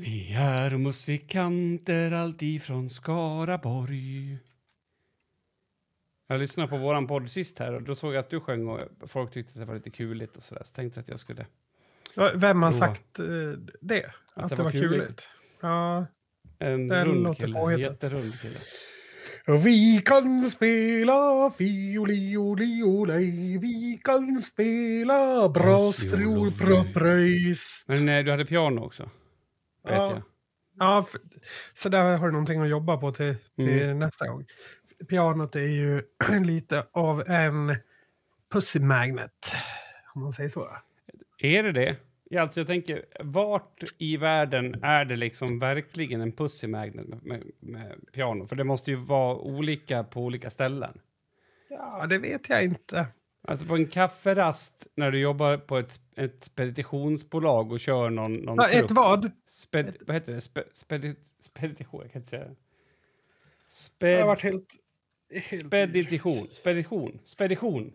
Vi är musikanter alltifrån Skaraborg. Jag lyssnade på våran podd sist här och då såg jag att du sjöng och folk tyckte att det var lite kuligt och sådär. Så tänkte att jag skulle... Vem har sagt eh, det? Att, det var kuligt? Ja. En rund kille, påhittat. jätterund kille. Vi kan spela fioliololej, vi kan spela brasfiolpröpröjs. Men nej, du hade piano också. Vet Ja. jag. Ja, för- så där har du någonting att jobba på till, till Mm. nästa gång. Pianot är ju lite av en pussy magnet, om man säger så. Är det det? Ja, alltså jag tänker, vart i världen är det liksom verkligen en pussy magnet med, med, med piano? För det måste ju vara olika på olika ställen. Ja, det vet jag inte. Alltså på en kafferast när du jobbar på ett, ett speditionsbolag och kör någon, någon Ja, ett vad? Sped, vad heter det? Spe, spedi, spedition? Jag kan inte säga det. Jag har varit Sped, helt... helt spedition. Spedition. Spedition.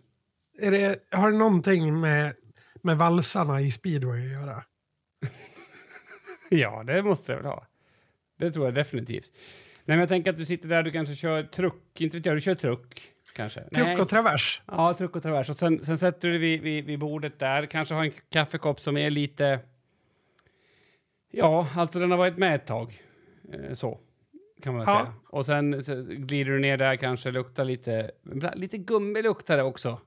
är det, har det någonting med, med valsarna i speedway att göra? Ja, det måste jag väl ha. Det tror jag definitivt. Nej, men jag tänker att du sitter där, du kanske kör truck. Inte vet jag, du kör truck kanske? Truck och travers? Ja, truck och travers. Och sen, sen sätter du dig vid, vid, vid bordet där. Kanske har en kaffekopp som är lite... Ja, alltså den har varit med ett tag. Eh, så, kan man Ja. säga. Och sen så glider du ner där, kanske luktar lite... Lite gummi luktar det också.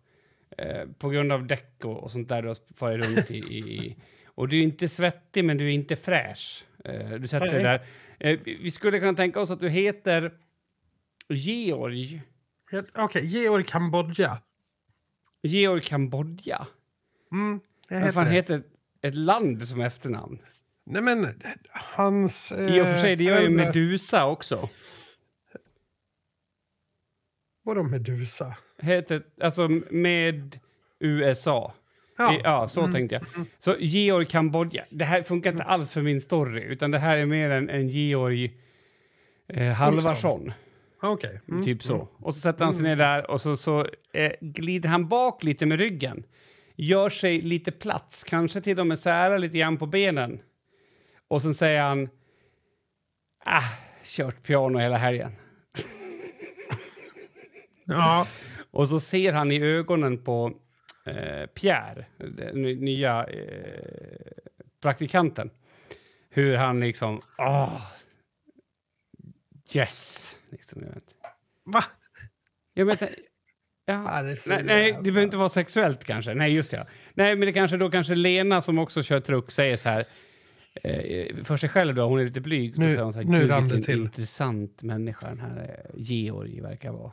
Eh, på grund av däck och, och sånt där du har farit runt i, i. Och du är inte svettig, men du är inte fräsch. Eh, du sätter dig där. Eh, vi skulle kunna tänka oss att du heter Georg. Okej, Georg Kambodja. Georg Kambodja. Mm, Vad fan det. heter ett land som efternamn? Nej men, hans... I och för sig, det gör ju Medusa också. Vadå Medusa? Heter, alltså med USA. Ja, Ja, så tänkte jag. Så Georg Kambodja. Det här funkar inte alls för min story, utan det här är mer en, en Georg eh, Halvarsson. Okej. Mm. Typ så. Och så sätter han sig ner där och så, så eh, glider han bak lite med ryggen. Gör sig lite plats, kanske till och med sära lite grann på benen. Och sen säger han... Ah, kört piano hela helgen. Ja, Och så ser han i ögonen på eh, Pierre, den ny- nya eh, praktikanten, hur han liksom... Ah, yes! Liksom, jag vet. va? Jag vet, ja, nej, nej, jävla- det behöver inte vara sexuellt kanske. Nej, just ja. Nej, men det kanske då kanske Lena som också kör truck säger så här eh, för sig själv då, hon är lite blyg. Nu- så hon så här, nu "Gud, vilken till." intressant människa den här eh, Georg verkar vara.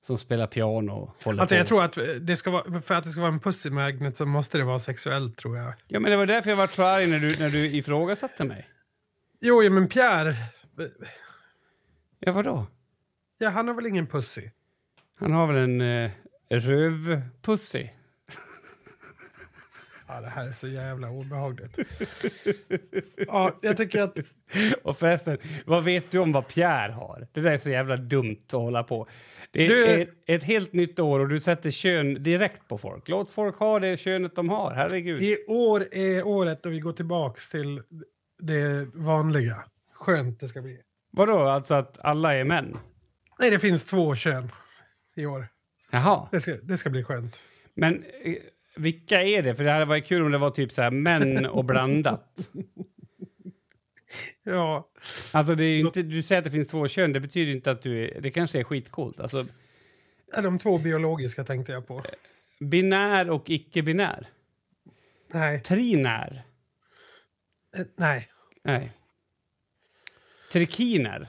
Som spelar piano och håller Alltså på. jag tror att det ska vara, för att det ska vara en pussy magnet så måste det vara sexuellt tror jag. Ja, men det var därför jag var så arg när du, när du ifrågasatte mig. Jo, ja, men Pierre, Ja, vadå? ja, han har väl ingen pussy? Han har väl en eh, rövpussy? Ja, det här är så jävla obehagligt. ja, jag tycker att... Och förresten, vad vet du om vad Pierre har? Det där är så jävla dumt att hålla på. Det är Du- ett, ett helt nytt år och du sätter kön direkt på folk. Låt folk ha det könet de har, herregud. I år är året då vi går tillbaks till det vanliga. Skönt det ska bli. Vadå, alltså att alla är män? Nej, det finns två kön i år. Jaha. Det ska, det ska bli skönt. Men eh, vilka är det? För det hade varit kul om det var typ så här män och blandat. Ja, Alltså det är ju inte, du säger att det finns två kön, det betyder inte att du är... Det kanske är skitcoolt. Alltså, de två biologiska tänkte jag på. binär och icke-binär. Nej, Trinär. eh, nej. Nej. Trikiner.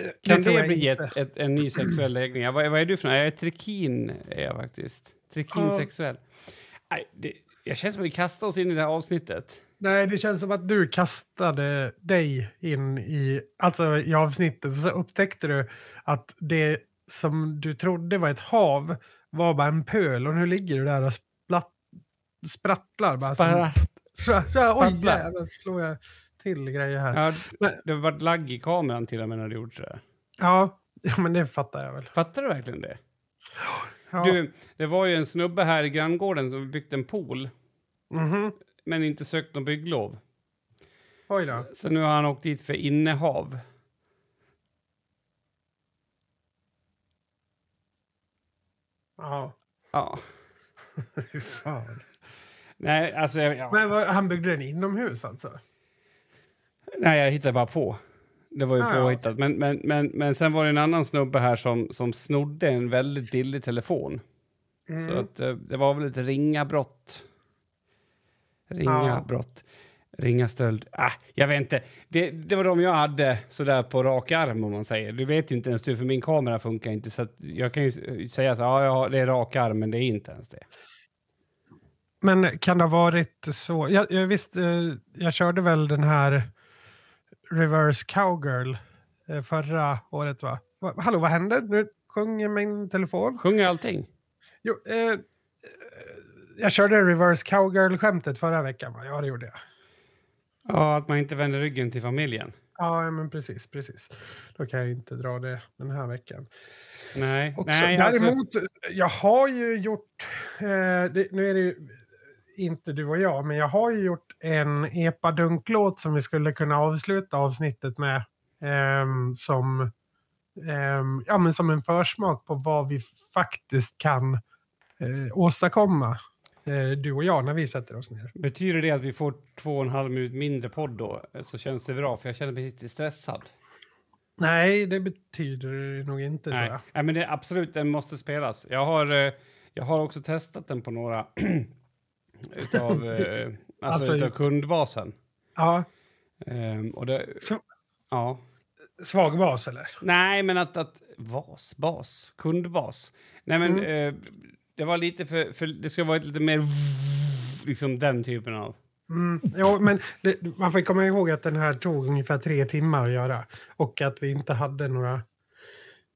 Eh, Kan det jag bli ett, ett, en ny sexuell läggning? Ja, Vad, vad är du för något? Jag är trikin, är jag faktiskt. Trikinsexuell. Nej, det, jag känner som att vi kastar oss in i det här avsnittet. Nej, det känns som att du kastade dig in i, alltså i avsnittet. Så upptäckte du att det som du trodde var ett hav var bara en pöl. Och nu ligger du där och splatt, sprattlar. Bara som, Spara, ja, ja, oj, jävlar, slår jag till grejer här. ja, Men- det varit lagg i kameran till och med när du gjort sådär. Ja, men det fattar jag väl. Fattar du verkligen det? Ja. Du, det var ju en snubbe här i granngården som byggt en pool Mhm. men inte sökt någon bygglov. Oj då. Så nu har han åkt dit för innehav. Ja. Ja. Hur fan. Nej, alltså... Ja. Men vad, han byggde den inomhus alltså? Nej, jag hittade bara på. Det var ju Ah, påhittat. Men, men, men, men sen var det en annan snubbe här som, som snodde en väldigt billig telefon. Mm. Så att, eh, det var väl ett ringa brott. Ringa Ja. brott. Ringa stöld. Ah, jag vet inte. Det, det var de jag hade sådär på rak arm om man säger. Du vet ju inte ens du för min kamera funkar inte så jag kan ju s- säga så ja, ja det är rak arm men det är inte ens det. Men kan det ha varit så? Jag, jag visst, eh, jag körde väl den här Reverse Cowgirl eh, förra året va? Hallå, vad hände? Nu sjunger min telefon. Sjunger allting? Jo, eh, eh, jag körde Reverse Cowgirl-skämtet förra veckan va? Ja, det gjorde jag. Ja, att man inte vänder ryggen till familjen. Ja, men precis, precis. Då kan jag inte dra det den här veckan. Nej, Också. nej alltså, Däremot, jag har ju gjort, eh, det, nu är det ju inte du och jag, men jag har ju gjort en epadunk-låt som vi skulle kunna avsluta avsnittet med. ehm, som, ehm, ja, men som en försmak på vad vi faktiskt kan eh, åstadkomma, eh, du och jag, när vi sätter oss ner. Betyder det att vi får två och en halv minut mindre podd då så känns det bra för jag känner mig lite stressad. Nej, det betyder det nog inte, tror Nej. jag. Nej, men det, absolut, den måste spelas. Jag har, eh, jag har också testat den på några utav, eh, alltså, Alltså, utav kundbasen. Ja, Ehm, och det, så, ja. svag bas, eller? Nej, men att... att vas, bas, kundbas. Nej, men Mm. eh, det var lite för, för... Det ska vara lite mer... Liksom den typen av... Mm, jo, men det, man får komma ihåg att den här tog ungefär tre timmar att göra. Och att vi inte hade några,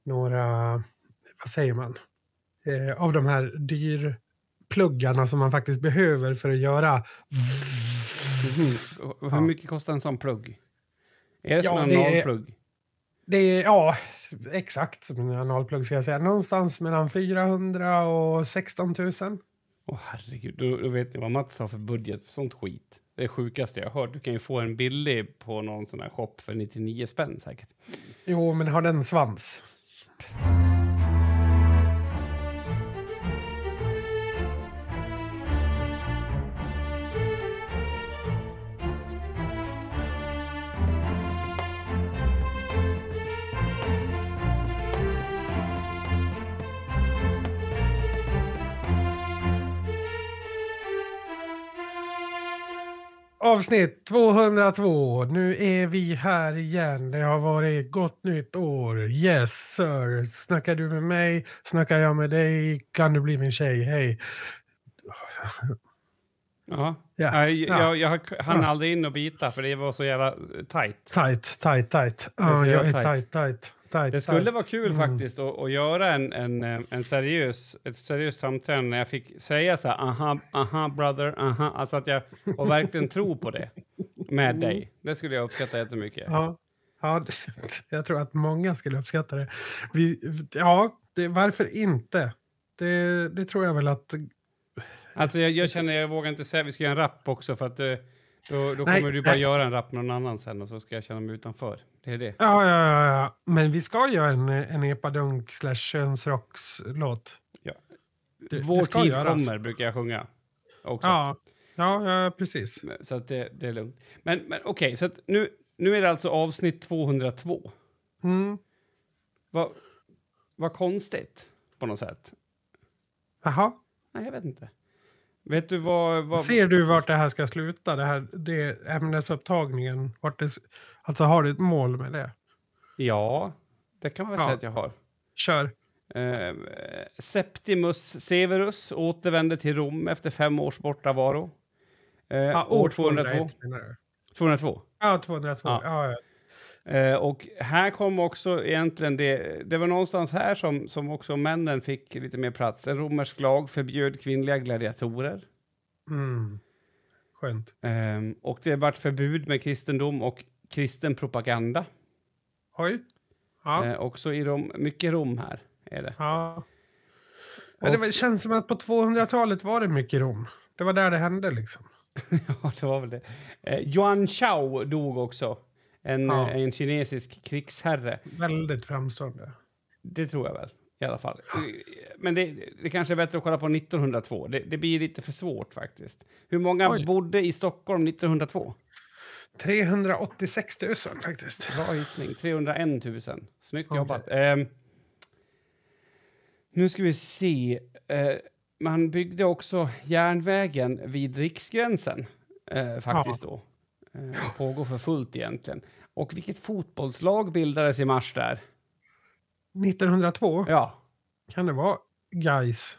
några vad säger man, eh, av de här dyrpluggarna som man faktiskt behöver för att göra. Mhm. Hur mycket kostar en sån plugg? Är det som Ja, en det är- analplugg? Det är, ja, exakt som en analplugg ska jag säga. Någonstans mellan 400 och 16 000. Åh herregud, då, då vet ni vad Mats har för budget för sånt skit. Det är sjukaste jag har hört. Du kan ju få en billig på någon sån här shop för 99 spänn säkert. Jo, men har den svans? Avsnitt 202. Nu är vi här igen. Det har varit gott nytt år. Yes sir. Snackar du med mig? Snackar jag med dig? Kan du bli min tjej? Hej. Ja. Ja, Nej, ja. Jag, jag hann Ja. aldrig in och bita för det var så jävla tight. Tight, tight, tight. Det är Ja, jag är jävla tight, tight. Det skulle tight. vara kul Mm. faktiskt att, att göra en, en, en seriös, ett seriöst framträdande när jag fick säga så här, aha, aha brother, aha, alltså att jag och verkligen tro på det med dig. Det skulle jag uppskatta jättemycket. Mm. Ja, ja det- jag tror att många skulle uppskatta det. Vi, ja, det, varför inte? Det, det tror jag väl att... Alltså jag, jag känner, jag vågar inte säga, vi ska göra en rap också för att eh, då, då Nej, kommer du bara nej. göra en rap någon annan sen och så ska jag känna mig utanför. Det är det. Ja, ja, ja, ja. Men vi ska göra en, en epadunk slash könsrockslåt. Ja. Det- Vår det tid göras. kommer brukar jag sjunga. Också. Ja, ja, ja precis. Så att det, det är lugnt. Men, men okej, så att nu, nu är det alltså avsnitt 202. Mm. Vad vad konstigt på något sätt. Jaha. Nej, jag vet inte. Vet du vad... vad Ser du vart det här ska sluta? Det här, det ämnesupptagningen? Vart det, alltså har du ett mål med det? Ja, det kan man väl Ja. säga att jag har. Kör. Eh, Septimus Severus återvände till Rom efter fem års bortavaro. Eh, Ja, år 202. 201 menar du? 202. Ja, 202. Ja. Ja. Eh, och här kom också egentligen det, det var någonstans här som, som också männen fick lite mer plats. En romersk lag förbjöd kvinnliga gladiatorer. Mm. Skönt. Ehm, och det vart förbud med kristendom och kristen propaganda. Oj. Ja. Eh, också i Rom, mycket Rom här är det. ja. det Och- väl- känns som att på 200-talet var det mycket Rom. Det var där det hände liksom. ja, det var väl det. Eh, Yuan Shao dog också. En, Ja. eh, en kinesisk krigsherre. Väldigt framstående. Det tror jag väl. I alla fall. Eh, Men det, det kanske är bättre att kolla på 1902. Det, det blir lite för svårt faktiskt. Hur många Oj. bodde i Stockholm 1902? 386 000 faktiskt. Bra gissning. 301 000. Snyggt Okej. jobbat. Ehm, nu ska vi se. Eh, man byggde också järnvägen vid Riksgränsen. Eh, faktiskt då. Eh, pågår för fullt egentligen. Och vilket fotbollslag bildades i mars där? 1902 Ja. kan det vara Guys.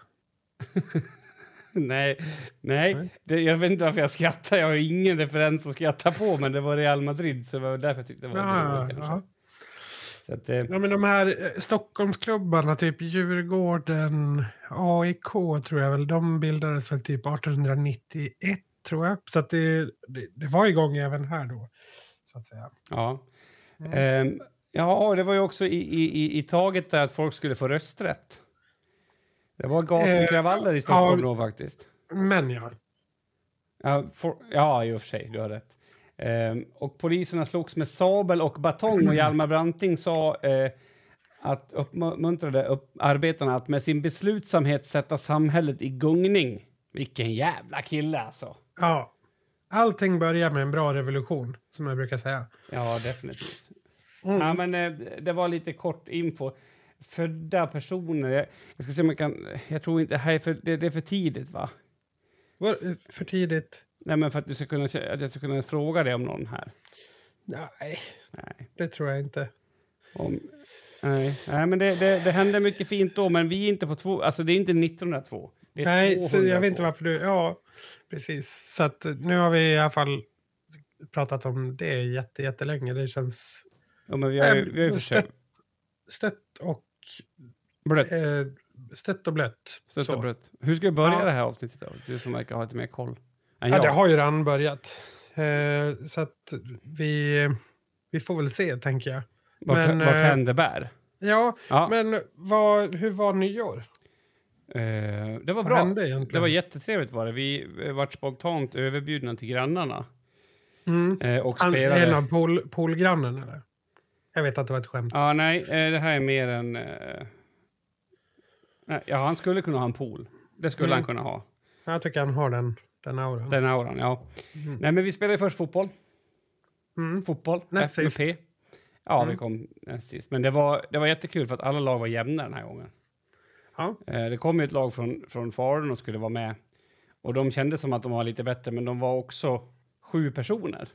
Nej, nej. Nej. Det, jag vet inte varför jag skrattar. Jag har ingen referens att skratta på, men det var Real Madrid, så det var därför jag tyckte det var Ja, roligt ja. Så att, eh, Ja, men de här eh, Stockholmsklubbarna, typ Djurgården, AIK tror jag väl, de bildades väl typ 1891 tror jag. Så att det, det, det var igång även här då, så att säga. ja. Mm. Ehm, ja, det var ju också i, i, i, i taget där att folk skulle få rösträtt. Det var gatukravaller i Stockholm ja. då faktiskt. Men ja, Ja, for, ja, i och för sig, du har rätt. Ehm, och poliserna slogs med sabel och batong och Hjalmar Branting sa eh, att uppmuntrade upp arbetarna att med sin beslutsamhet sätta samhället i gungning. Vilken jävla kille alltså! Ja. Allting börjar med en bra revolution, som jag brukar säga. Ja, definitivt. Mm. Ja, men eh, det var lite kort info. Födda personer, jag, jag ska se om jag kan... Jag tror inte... Här är för, det, det är för tidigt, va? Var, eh, för tidigt? Nej, men för att, du ska kunna, att jag ska kunna fråga dig om någon här. Nej, Nej. det tror jag inte. Om, nej, nej, men det, det, det hände mycket fint då, men vi är inte på två... Alltså, det är inte 1902. Det är Nej, så 202. jag vet inte varför du... Ja, precis. Så att eh, nu har vi i alla fall pratat om det jätte, jättelänge. Det känns Ja, men vi har ju, vi har ju stött, försökt. stött och Blött. eh, stött och blött. Stött Så. och blött. Hur ska vi börja Ja. det här avsnittet då? Du som verkar ha lite mer koll. än Ja, jag. det har ju redan börjat. Eh, så att vi, vi får väl se, tänker jag. Vart, men, vart eh, hän det bär. Ja, Ja. men vad, hur var nyår? Eh, det var bra. Det var jättetrevligt var det. Vi vart spontant överbjudna till grannarna Mm. eh, och spelade. en av pool, poolgrannen, eller? Jag vet att det var ett skämt. Ja, nej, eh, det här är mer en... Nej, ja, han skulle kunna ha en pool. Det skulle Mm. han kunna ha. Jag tycker han har den, den auran. Den auran, ja. Mm. Nej, men vi spelade först fotboll. Mm. Fotboll. Näst F med sist. Ja, Mm. vi kom näst sist. Men det var, det var jättekul för att alla lag var jämna den här gången. Ja. Eh, det kom ju ett lag från, från Falun och skulle vara med. Och de kände som att de var lite bättre, men de var också sju personer.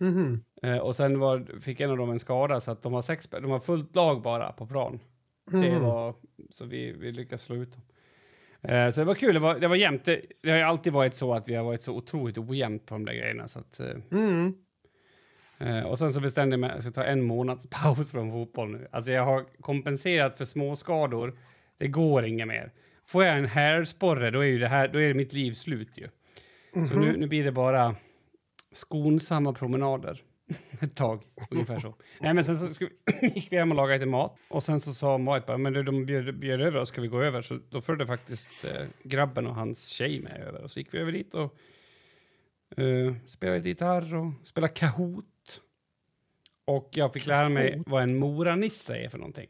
Mhm. Eh, och sen var, fick en av dem en skada så att de var sex, de var fullt lag bara på plan. Det Mhm. var, så vi, vi lyckades slå ut dem. Eh, så det var kul, det var, det var jämnt. Det, det har ju alltid varit så att vi har varit så otroligt ojämnt på de där grejerna. Så att, eh, Mm. eh, och sen så bestämde jag mig att jag ska ta en månads paus från fotboll nu. Alltså jag har kompenserat för småskador. Det går inget mer. Får jag en hälsporre då är ju det här, då är mitt liv slut ju. Så Mhm. nu, nu blir det bara skonsamma promenader ett tag, ungefär så. Nej, men sen så vi, gick vi hem och lagade lite mat och sen så sa Marit bara, men du, de bjöd, bjöd över oss, ska vi gå över? Så då följde faktiskt eh, grabben och hans tjej med över och så gick vi över dit och eh, spelade lite gitarr och spelade Kahoot. Och jag fick lära mig vad en moranisse är för någonting.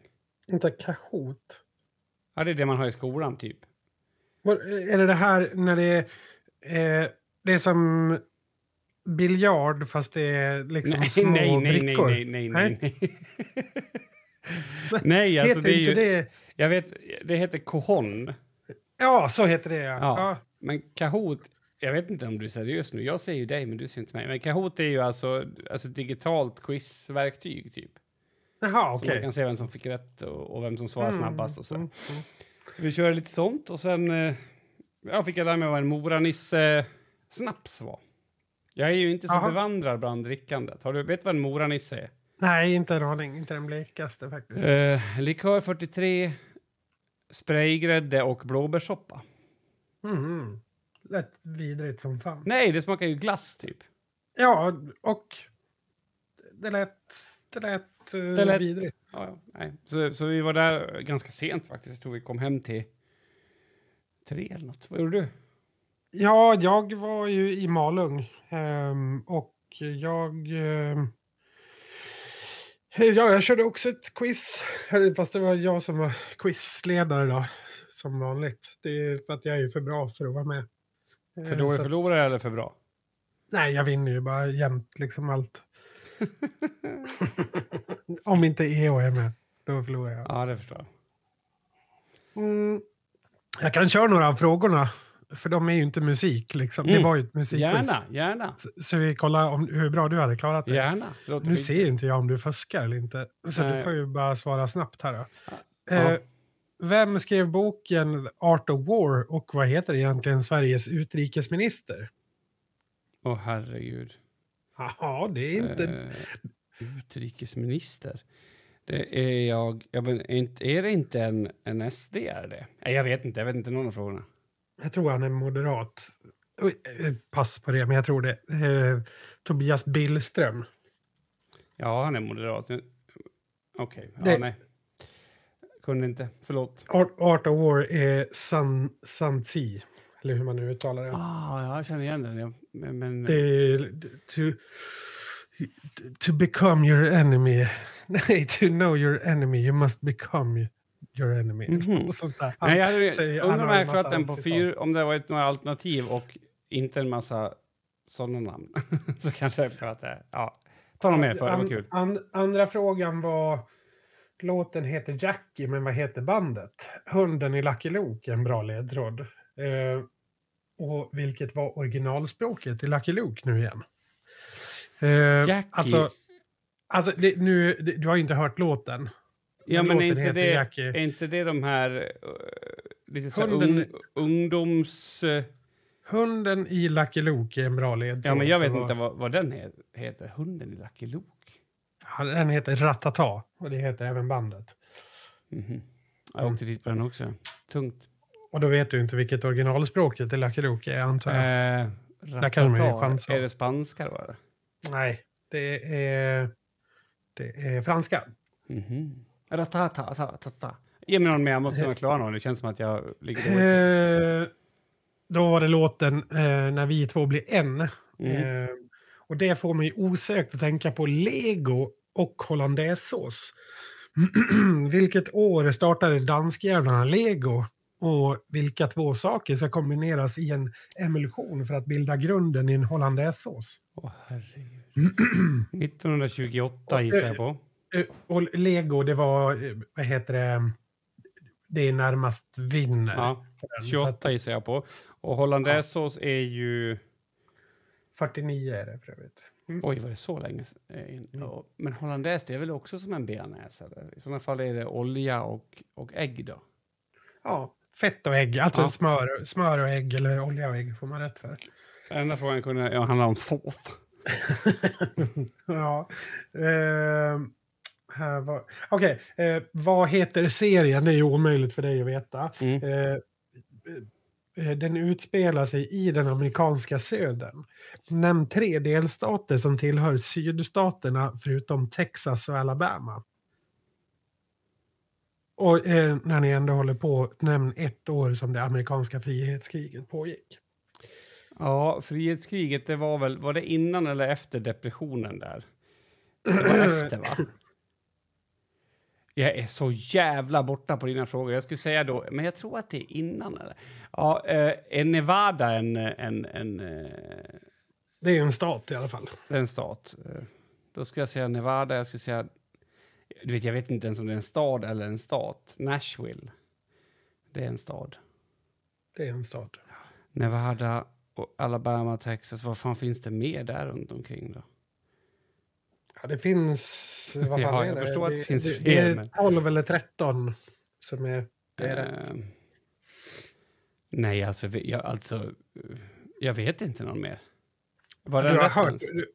Inte Kahoot. Ja, det är det man har i skolan typ. Var- Är det här när det är... Eh, det är som biljard fast det är liksom Nej, små nej, nej, nej, brickor? nej, nej, nej, nej. nej, alltså det är ju... det... Jag vet, det heter kohon. Ja, så heter det ja. Ja. ja. Men Kahoot, jag vet inte om du är seriös nu. Jag ser ju dig, men du ser inte mig. Men Kahoot är ju alltså, alltså ett digitalt quizverktyg, typ. Jaha, Så okej. man kan se vem som fick rätt och, och vem som svarar Mm, snabbast och så. mm, mm. Så vi kör lite sånt och sen eh, ja, fick jag lära mig vad en Moranisse-snaps var. Jag är ju inte så Aha. bevandrad bland drickandet. Har du, vet du vad en Moranisse är? Nej, inte en aning. Inte den blekaste faktiskt. Eh, likör 43, spraygrädde och blåbärssoppa. Mhm. Lät vidrigt som fan. Nej, det smakar ju glass typ. Ja, och det lät, det lät, eh, Det lät- vidrigt. Ja, nej. Så, så vi var där ganska sent faktiskt. Jag tror vi kom hem till tre eller något. Vad gjorde du? Ja, jag var ju i Malung. ehm, och jag... ehm, ja, jag körde också ett quiz. Fast det var jag som var quizledare då. Som vanligt. Det är för att jag är för bra för att vara med. För Eh, dålig så att- förlorare eller för bra? Nej, jag vinner ju bara jämt liksom allt. Om inte EO är med, då förlorar jag. Ja, det förstår jag. Mm. Jag kan köra några av frågorna. För de är ju inte musik liksom. Det Mm. var ju ett musikquiz. Gärna, gärna. Så, så vi kollar om, hur bra du hade klarat det. Gärna. Det Nu ser inte jag om du fuskar eller inte. Så Nej. du får ju bara svara snabbt här då. Ja. Eh, vem skrev boken Art of War och vad heter egentligen Sveriges utrikesminister? Åh, herregud. Jaha, det är inte... Eh, utrikesminister. Det är jag... jag men, är, det inte en, en SD? Är det? Jag vet inte. Jag vet inte någon av frågorna. Jag tror han är moderat. Eh, pass på det, men jag tror det. Eh, Tobias Billström. Ja, han är moderat. Okej. Ja, Det- nej. Kunde inte. Förlåt. Art, Art of War är San, Sanzi. Eller hur man nu uttalar det. Ah, ja, jag känner igen den. Men, men, Det är to, to become your enemy. Nej, to know your enemy you must become your enemy. Och sånt där. nej, jag hade, säger- han undrar om jag massa den på fyra, om det var ett några alternativ och inte en massa sådana namn. så kanske jag klarat det. Ja. Ta något mer för det var kul. an- andra frågan var... Låten heter Jackie, men vad heter bandet? Hunden i Lucky Luke är en bra ledtråd. Eh, och vilket var originalspråket i Lucky Luke nu igen? Eh, Jackie. Alltså, alltså det, nu, det, du har inte hört låten. Ja, men är låten inte, det, Jackie. är inte det de här uh, lite så Hunden- ung, ungdoms... eh, Hunden i Lucky Luke är en bra ledtråd. ja, men jag vet vad- inte vad, vad den he- heter. Hunden i Lucky Luke. Ja, Den heter Ratata och det heter även bandet. Mhm. Jag åkte dit på den också. Tungt. Och då vet du inte vilket originalspråket i Lucky Luke är antar jag. Eh, Där kan man ju chansa. Är det spanska då? eller? Nej, det är, det är franska. Mhm. Ratata, ta, ta, ta. Ge mig någon mer, jag måste kunna klara någon. Det känns som att jag ligger dåligt. Eh, då var det låten eh, När vi två blir en. Mm. Eh, och det får mig osökt att tänka på Lego och hollandaisesås. Vilket år startade danskjävlarna Lego? Och vilka två saker ska kombineras i en emulsion för att bilda grunden i en hollandaisesås? Åh, herregud. 1928 gissar jag på. Eh, Och Lego, det var, eh, vad heter det, det är närmast vinner. Ja, på den. Så att 28 gissar jag på. Och hollandaisesås är ju... 49 är det för övrigt. Mm. Oj, var det så länge sedan? Ja, men hollandaise, det är väl också som en bearnaise? I sådana fall är det olja och, och ägg då? Ja, fett och ägg, alltså Ja. smör, smör och ägg eller olja och ägg får man rätt för. Enda frågan kunde ja, handla om sås. ja. Eh, här var- Okej, eh, vad heter serien? Det är ju omöjligt för dig att veta. Mm. Eh, eh, den utspelar sig i den amerikanska södern. Nämn tre delstater som tillhör sydstaterna förutom Texas och Alabama. Och eh, när ni ändå håller på, nämn ett år som det amerikanska frihetskriget pågick. Ja, frihetskriget, det var väl... Var det innan eller efter depressionen där? Det var efter, va? Jag är så jävla borta på dina frågor. Jag skulle säga då, men jag tror att det är innan. Eller? Ja, eh, är Nevada en, en, en, eh, Det är en stat i alla fall. en stat? Eh, Då ska jag säga Nevada. Jag skulle säga... Du vet, jag vet inte ens om det är en stad eller en stat. Nashville. Det är en stad. Det är en stad. Nevada, och Alabama, Texas. Vad fan finns det mer där runt omkring då? Ja, det finns... Vad fan Ja, är jag det? förstår att det finns det, fler, det är men- 12 eller 13 som är, det är rätt. Eh, nej, alltså, jag, alltså... Jag vet inte någon mer. Var Du den har hört? du-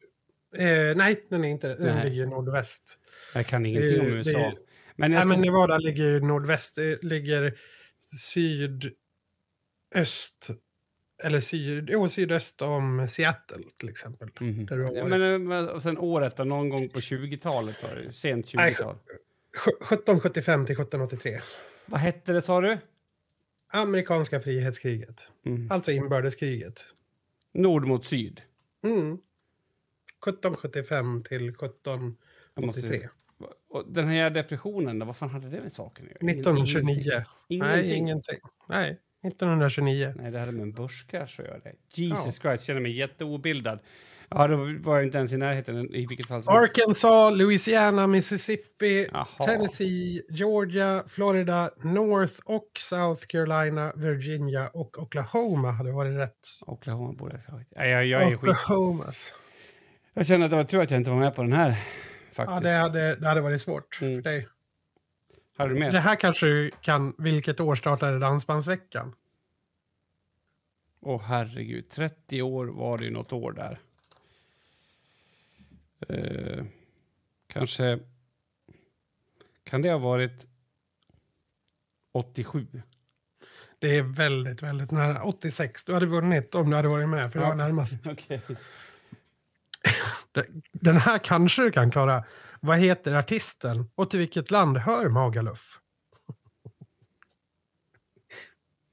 Eh, nej, den är inte Den Nej. ligger nordväst. Jag kan ingenting om det- USA. det- men Nej, men Nevada ligger i nordväst. Det ligger sydöst... Eller syd, jo, sydöst om Seattle till exempel. Mhm. där Ja, men, eh, men sen året då, någon gång på 20-talet då? Sent Nej, 20-tal. Sj- 1775 till 1783. Vad hette det sa du? amerikanska frihetskriget. Mm. Alltså inbördeskriget. Nord mot syd. Mm. 1775 till Jag 1783. måste, och den här depressionen, vad fan hade det med saken att göra? Ingen- 1929. Ingenting. Nej, Ingenting. Nej, 1929. Nej, det hade med en börskrasch att göra. Det. Jesus Christ, känner mig jätteobildad. Ja, då var jag inte ens i närheten i vilket fall som. Arkansas, Louisiana, Mississippi, Jaha. Tennessee, Georgia, Florida, North och South Carolina, Virginia och Oklahoma hade varit rätt. Oklahoma borde jag ha sagt. Jag, jag är skit. Jag känner att det var tur att jag inte var med på den här. Ja, Faktiskt. det hade, det hade varit svårt Mm. för dig. Hade du med? Det här kanske du kan... Vilket år startade Dansbandsveckan? Åh herregud, 30 år var det ju något år där. Eh, kanske... Kan det ha varit 87? Det är väldigt, väldigt nära. 86. Du hade vunnit om du hade varit med, för det var närmast. Okej. Den här kanske du kan klara. Vad heter artisten och till vilket land hör Magaluf?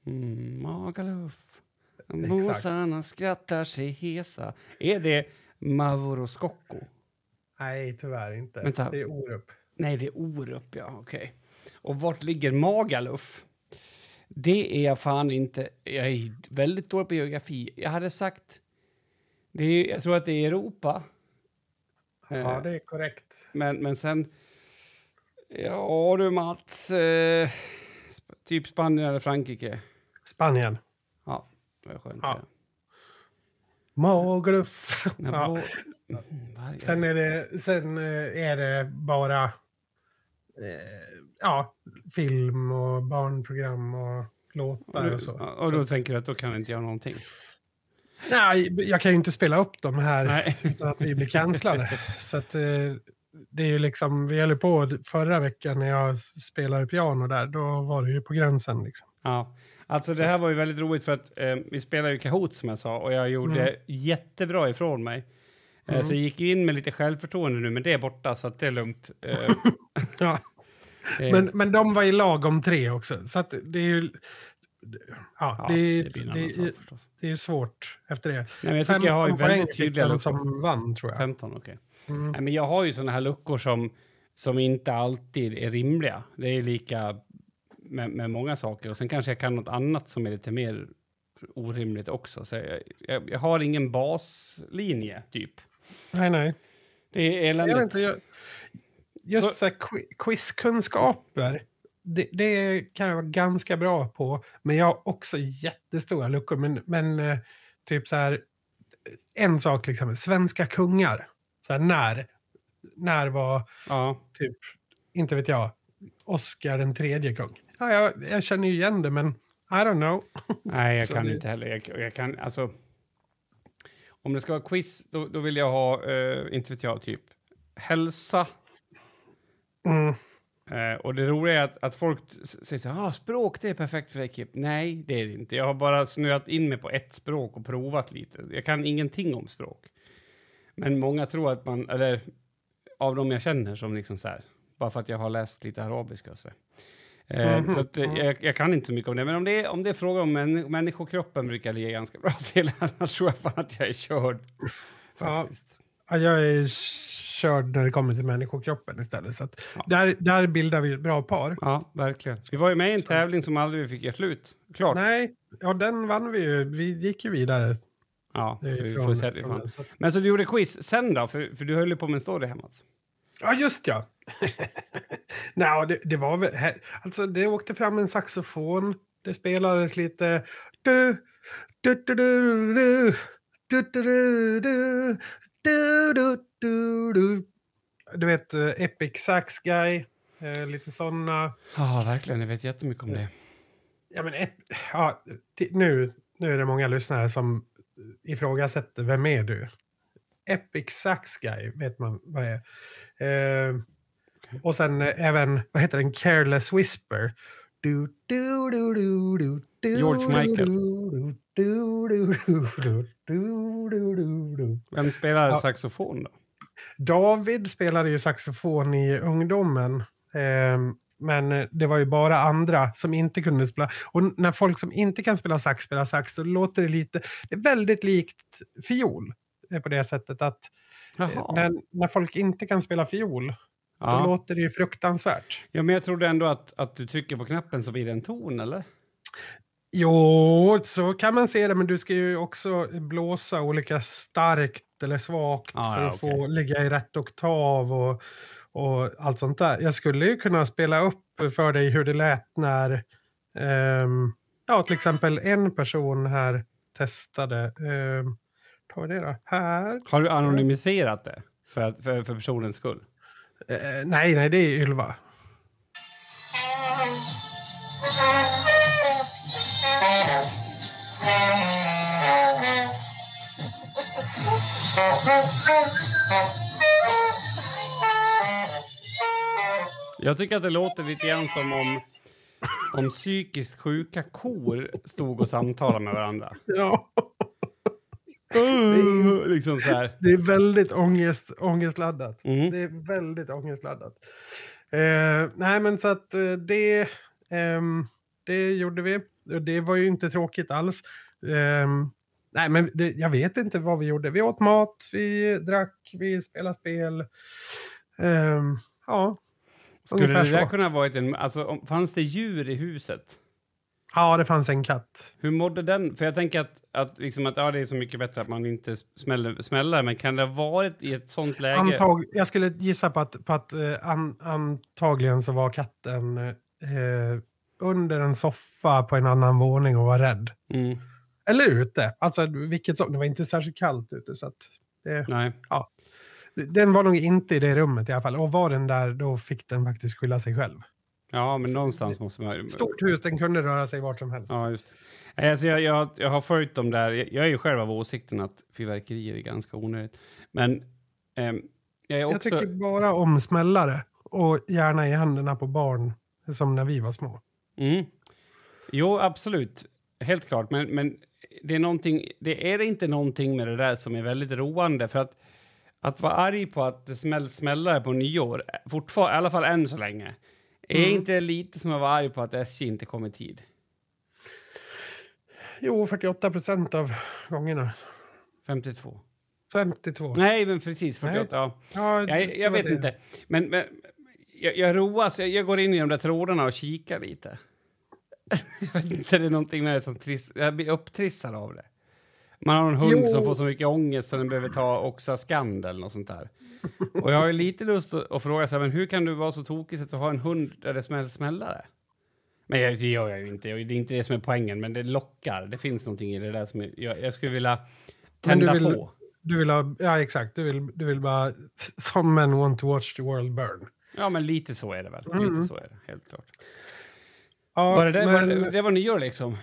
Mm, Magaluf. Exakt. Måsarna skrattar sig hesa. Är det Mauro Scocco? Nej, tyvärr inte. Vänta. Det är Orup. Nej, det är Orup, ja. Okej. Och vart ligger Magaluf? Det är jag fan inte. Jag är väldigt dålig på geografi. Jag hade sagt... Det är, jag tror att det är Europa. Ja, Eh, det är korrekt. men, men sen... Ja du Mats. Eh, typ Spanien eller Frankrike. Spanien. Ja, det var skönt. Ja. Magaluf. Ja. Mm, Sen, är det, sen eh, är det bara eh, ja, film och barnprogram och och, låtar du, och så. och då tänker du att då kan inte göra någonting? Nej, jag kan ju inte spela upp dem här Nej. utan att vi blir cancellade. så att, eh, det är ju liksom, vi höll på förra veckan när jag spelade piano där, då var det ju på gränsen liksom. Ja, alltså det här var ju väldigt roligt för att eh, vi spelade ju Kahoot som jag sa och jag gjorde Mm. jättebra ifrån mig. Eh, Mm. Så jag gick in med lite självförtroende nu, men det är borta så att det är lugnt. Eh, Ja. Men, men de var i lag om tre också, så att det är ju... Ja, ja, det, är, det en det, är, det svårt efter det. Nej, men jag tycker jag har ju 15 poäng väldigt tydliga luckor. som vann, tror jag. 15, okej. Mm. Nej, men jag har ju såna här luckor som, som inte alltid är rimliga. Det är lika med, med många saker. Och sen kanske jag kan något annat som är lite mer orimligt också. Så jag, jag, jag har ingen baslinje, typ. Nej, nej. Det är Jag eländigt. vet inte, jag, just Så- så... här, qui- quizkunskaper, det, det kan jag vara ganska bra på. Men jag har också jättestora luckor. Men, men eh, typ så här, en sak till exempel, svenska kungar. Så här, när, när var, Ja. typ, inte vet jag, Oscar den tredje kung? Ja, jag, jag känner ju igen det, men I don't know. Nej, jag kan det- inte heller. Jag, jag kan, alltså, om det ska vara quiz, då, då vill jag ha, eh, inte vet jag, typ hälsa. Mm. Eh, och det roliga är att, att folk säger så här, ah, språk det är perfekt för Ekip. Nej, det är det inte. Jag har bara snöat in mig på ett språk och provat lite. Jag kan ingenting om språk. Men många tror att man, eller av dem jag känner som liksom så här, bara för att jag har läst lite arabiska och så. Eh, Mhm, Så att, eh, jag, jag kan inte så mycket om det. Men om det är, om det är fråga om män, människokroppen brukar jag ligga ganska bra till. Annars tror jag fan att jag är körd. Faktiskt. Ja, jag är körd när det kommer till människokroppen istället. Så ja. där, där bildar vi ett bra par. Ja, verkligen. Vi var ju med i en tävling som aldrig fick göra slut. Klart. Nej, ja, den vann vi ju. Vi gick ju vidare. Ja, så vi får se det fan. Men så du gjorde quiz sen då? För, för du höll ju på med en story hemma. Alltså. Ja, just ja. Nej, det, det, var väl... Alltså, det åkte fram en saxofon. Det spelades lite... Du, du, du, du, du. Du, du, du, du, du, du, du, du. Du vet, eh, Epic Sax Guy. eh, Lite sådana. Ja, verkligen. Jag vet jättemycket om det. Ja, men ja, nu, nu är det många lyssnare som ifrågasätter vem är du? Epic Sax Guy vet man vad är. Eh, och sen eh, även, vad heter den, Careless Whisper. Du, du, du, du, du, du, George Michael. Du, du, du, Vem spelar ja. saxofon då? David spelade ju saxofon i ungdomen. Eh, men det var ju bara andra som inte kunde spela. Och när folk som inte kan spela sax spelar sax, då låter det lite... Det är väldigt likt fiol eh, på det sättet att eh, när, när, folk inte kan spela fiol, ja. då låter det ju fruktansvärt. Ja, men jag trodde ändå att, att du trycker på knappen så blir det en ton, eller? Jo, så kan man se det, men du ska ju också blåsa olika starkt eller svagt Ah, för ja, att få okej. ligga i rätt oktav och, och allt sånt där. Jag skulle ju kunna spela upp för dig hur det lät när ehm, ja, till exempel en person här testade. Um, tar vi det då? Här. Har du anonymiserat det för, att, för, för personens skull? Eh, nej, nej, det är Ylva. Jag tycker att det låter lite grann som om, om psykiskt sjuka kor stod och samtalade med varandra. Ja, liksom så här. det är väldigt ångest, ångestladdat. Mm. Det är väldigt ångestladdat. Eh, nej, men så att eh, det, ehm, det gjorde vi. Det var ju inte tråkigt alls. Ehm, nej, men det, jag vet inte vad vi gjorde. Vi åt mat, vi drack, vi spelade spel. Ehm, ja. Skulle det där så. kunna varit en... Alltså, om, fanns det djur i huset? ja, det fanns en katt. Hur mådde den? För jag tänker att, att, liksom att ja, det är så mycket bättre att man inte smäller, smäller men kan det ha varit i ett sånt läge? Antag, jag skulle gissa på att, på att eh, an, antagligen så var katten eh, under en soffa på en annan våning och var rädd. Mm, Eller ute. Alltså, vilket som, det var inte särskilt kallt ute. Så det, nej. den var nog inte i det rummet i alla fall. Och var den där, då fick den faktiskt skylla sig själv. Ja, men någonstans måste man... Stort hus, den kunde röra sig vart som helst. Ja, just Alltså jag, jag, jag har följt dem där. Jag, jag är ju själv av åsikten att fyrverkerier är ganska onödigt. Men ehm, jag är Jag också... tycker bara om smällare. Och gärna i händerna på barn. Som när vi var små. Mm. Jo, absolut. Helt klart. Men, men det, är det är inte någonting med det där som är väldigt roande. För att, att vara arg på att det smälls smällare på nyår, fortfarande, i alla fall än så länge, är Mm. inte det lite som att vara arg på att SJ inte kom i tid? Jo, 48 procent av gångerna. 52. 52. Nej, men precis. 48. Ja. Ja, Jag, jag vet det. inte. Men, men jag, jag roas. Jag, jag går in i de där trådarna och kikar lite. Jag vet inte, det är någonting med det som triss, jag blir upptrissad av det. Man har en hund Jo. som får så mycket ångest så den behöver ta Oxascand eller något sånt där. Och jag har ju lite lust att, att fråga så här, men hur kan du vara så tokig så att du har en hund där det smäller smällare? Men jag, det gör jag ju inte. Det är inte det som är poängen, men det lockar. Det finns någonting i det där som jag, jag skulle vilja tända vill- på. Du vill ha, ja exakt, du vill, du vill bara, some men want to watch the world burn. Ja, men lite så är det väl. Mm. Lite så är det, helt klart. Ja, Var det, var men det, det var nyår liksom?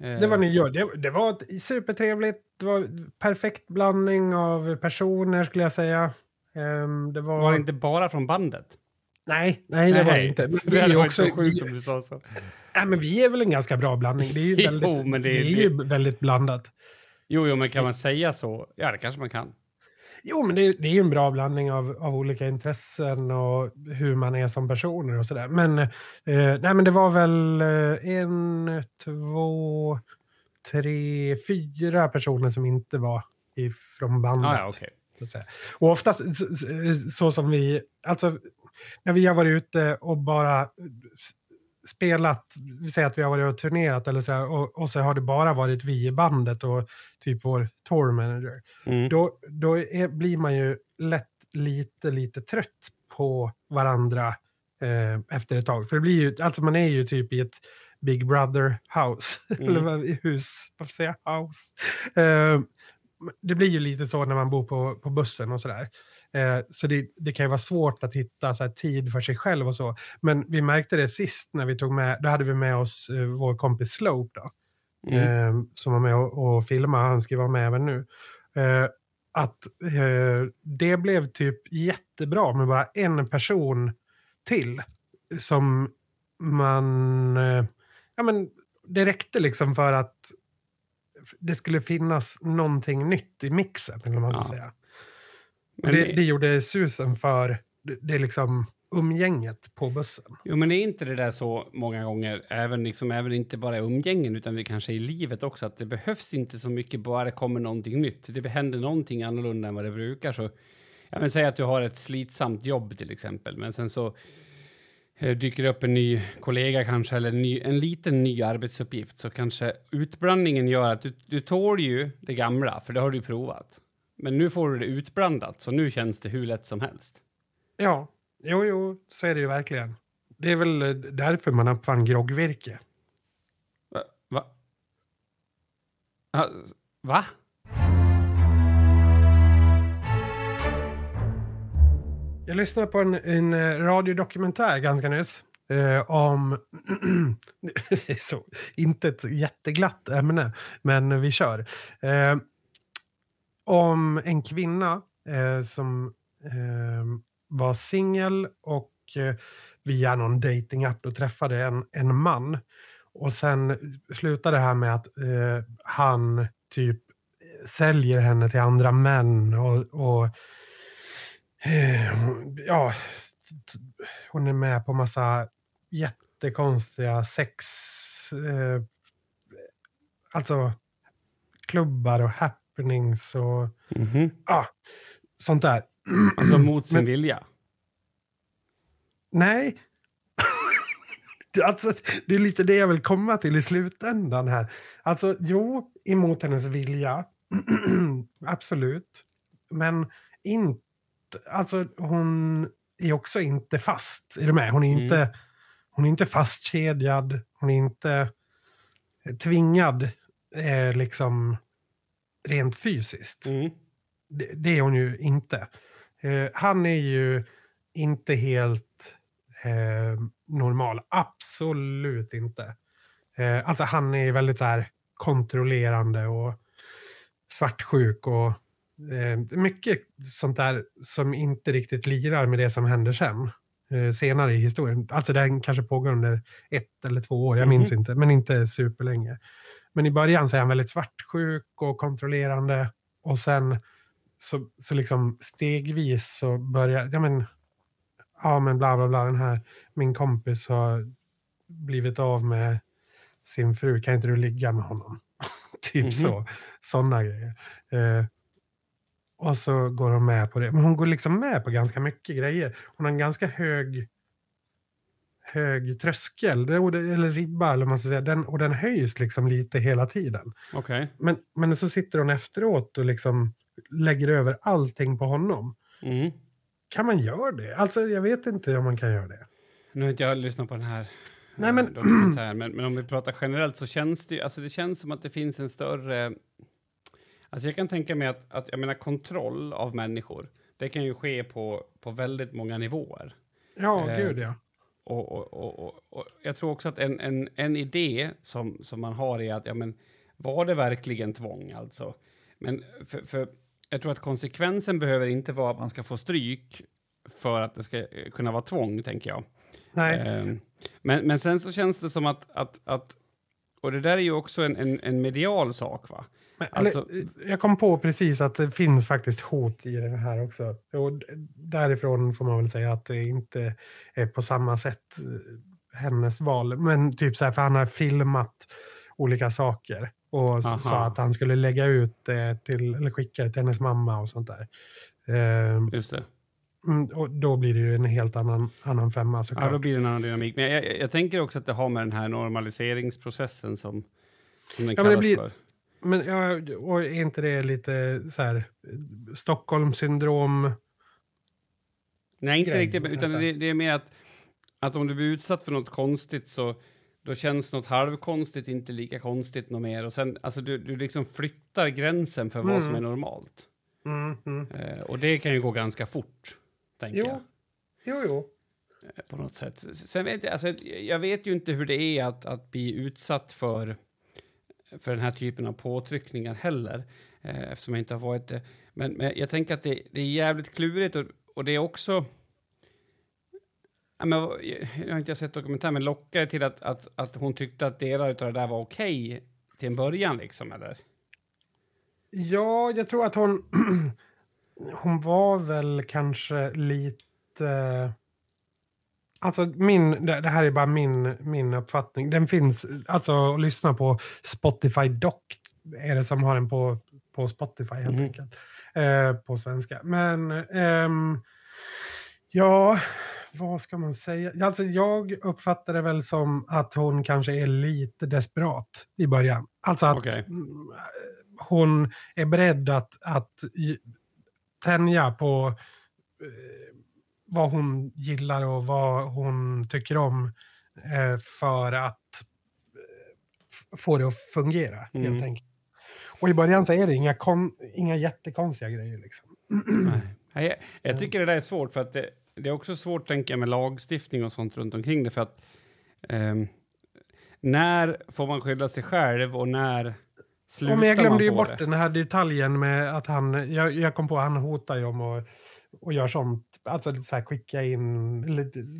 Eh, det var nyår. Det, det var supertrevligt, det var perfekt blandning av personer skulle jag säga. Ehm, det var... Var det inte bara från bandet? Nej, nej det var det inte. Men det är ju också, så sjukt vi, om du sa så. nej, men vi är väl en ganska bra blandning. Det är ju Jo, väldigt, men det- det är ju väldigt blandat. Jo, jo, men kan man säga så? Ja, det kanske man kan. Jo, men det, det är ju en bra blandning av, av olika intressen och hur man är som personer och sådär. Men, eh, nej, men det var väl eh, en, två, tre, fyra personer som inte var ifrån bandet. Ah, ja, så säga. Och oftast s- s- så som vi, alltså när vi har varit ute och bara spelat, vi säger att vi har varit och turnerat eller så här, och, och så har det bara varit vi i bandet och typ vår tour manager Mm. då, då är, blir man ju lätt lite, lite trött på varandra eh, efter ett tag. För det blir ju, alltså man är ju typ i ett Big Brother house. Mm. Eller hus, vad säger jag? House. Eh, det blir ju lite så när man bor på, på bussen och sådär. Eh, så det, det kan ju vara svårt att hitta så här, tid för sig själv och så. Men vi märkte det sist när vi tog med, då hade vi med oss eh, vår kompis Slope då Mm. eh, som var med och, och filmade, han ska vara med även nu. Eh, att eh, det blev typ jättebra med bara en person till som man... Eh, ja, men det räckte liksom för att det skulle finnas någonting nytt i mixen, eller man ska Ja. säga. Men det, det gjorde susen för det, är liksom... umgänget på bussen. Jo, men är inte det där så många gånger, även, liksom, även inte bara i umgängen utan det kanske i livet också, att det behövs inte så mycket bara det kommer någonting nytt. Det händer någonting annorlunda än vad det brukar. Så, ja, men säg att du har ett slitsamt jobb till exempel, men sen så eh, dyker det upp en ny kollega kanske eller en, ny, en liten ny arbetsuppgift så kanske utblandningen gör att du, du tål ju det gamla, för det har du provat. Men nu får du det utblandat, så nu känns det hur lätt som helst. Ja, jo, jo, så är det ju verkligen. Det är väl eh, därför man uppfann groggvirke. Va? Va? Va? Jag lyssnade på en, en eh, radiodokumentär ganska nyss eh, om... det är så, inte ett jätteglatt ämne, men vi kör. Eh, om en kvinna eh, som eh, var singel och eh, via någon datingapp då träffade en, en man. Och sen slutade det här med att eh, han typ eh, säljer henne till andra män och, och eh, ja, hon är med på massa jättekonstiga sex, eh, alltså klubbar och happenings och Mm -hmm. ah, sånt där. Alltså mot sin Men- vilja? Nej. alltså, det är lite det jag vill komma till i slutändan här. Alltså, jo, emot hennes vilja. Absolut. Men inte... Alltså, hon är också inte fast. Är du med? Hon är Mm. inte, hon är inte fastkedjad. Hon är inte tvingad, eh, liksom, rent fysiskt. Mm. Det, det är hon ju inte. Eh, han är ju inte helt eh, normal. Absolut inte. Eh, alltså han är väldigt så här kontrollerande och svartsjuk och eh, mycket sånt där som inte riktigt lirar med det som händer sen. Eh, senare i historien. Alltså det kanske pågår under ett eller två år, jag minns inte, men inte superlänge. Men i början så är han väldigt svartsjuk och kontrollerande och sen så, så liksom stegvis så börjar, ja men, ja men bla bla bla, den här, min kompis har blivit av med sin fru, kan inte du ligga med honom? typ Mhm. så, sådana grejer. Eh, och så går hon med på det. Men hon går liksom med på ganska mycket grejer. Hon har en ganska hög hög tröskel, eller ribba, eller man ska säga, den, och den höjs liksom lite hela tiden. Okej. Men, men så sitter hon efteråt och liksom lägger över allting på honom. Mm. Kan man göra det? Alltså, jag vet inte om man kan göra det. Nu har inte jag lyssnat på den här Nej, eh, men- dokumentären, men, men om vi pratar generellt så känns det alltså det känns som att det finns en större... Alltså jag kan tänka mig att, att jag menar kontroll av människor, det kan ju ske på, på väldigt många nivåer. Ja, Eh, gud ja. Och, och, och, och, jag tror också att en, en, en idé som, som man har är att, ja men, var det verkligen tvång alltså? Men för, för jag tror att konsekvensen behöver inte vara att man ska få stryk för att det ska eh, kunna vara tvång, tänker jag. Nej, Ehm, Men, men sen så känns det som att, att, att och det där är ju också en, en, en medial sak, va? Men, alltså- eller, jag kom på precis att det finns faktiskt hot i det här också. Och därifrån får man väl säga att det inte är på samma sätt eh, hennes val. Men typ så här, för han har filmat olika saker och Aha. sa att han skulle lägga ut det till, eller skicka det till hennes mamma och sånt där. Ehm, Just det. Mm, och då blir det ju en helt annan, annan femma såklart. Ja, då blir det en annan dynamik. Men jag, jag, jag tänker också att det har med den här normaliseringsprocessen som, som den Ja, det kallas blir- för. Men ja, och är inte det lite så här Stockholmssyndrom? Nej, inte grej, riktigt. Utan det, det är mer att, att om du blir utsatt för något konstigt så då känns något halvkonstigt inte lika konstigt något mer. Och sen, alltså du, du liksom flyttar gränsen för vad Mm. som är normalt. Mm, mm. Eh, och det kan ju gå ganska fort, tänker Jo. jag. Jo, jo. på något sätt. Sen vet jag, alltså, jag vet ju inte hur det är att, att bli utsatt för, för den här typen av påtryckningar heller, eh, eftersom jag inte har varit det. Men, men jag tänker att det, det är jävligt klurigt och, och det är också... Ja, men, jag har inte sett dokumentären, men lockar det till att, att, att hon tyckte att delar av det där var okej okay till en början, liksom, eller? Ja, jag tror att hon... hon var väl kanske lite... Alltså min, det här är bara min, min uppfattning. Den finns, alltså att lyssna på Spotify Doc är det som har den på, på Spotify helt Mhm. enkelt. Eh, på svenska. Men ehm, ja, vad ska man säga? Alltså jag uppfattar det väl som att hon kanske är lite desperat i början. Alltså att Okej. mm, hon är beredd att, att tänja på eh, vad hon gillar och vad hon tycker om eh, för att eh, få det att fungera helt Mm. enkelt. Och i början så är det inga, kon, inga jättekonstiga grejer. Liksom. Nej. Jag, jag tycker det där är svårt för att det, det är också svårt tänker jag med lagstiftning och sånt runt omkring det för att ehm, när får man skydda sig själv och när slutar Och men jag man glömde ju bort det? den här detaljen med att han, jag, jag kom på att han hotar ju om att och gör sånt, alltså så här skicka in,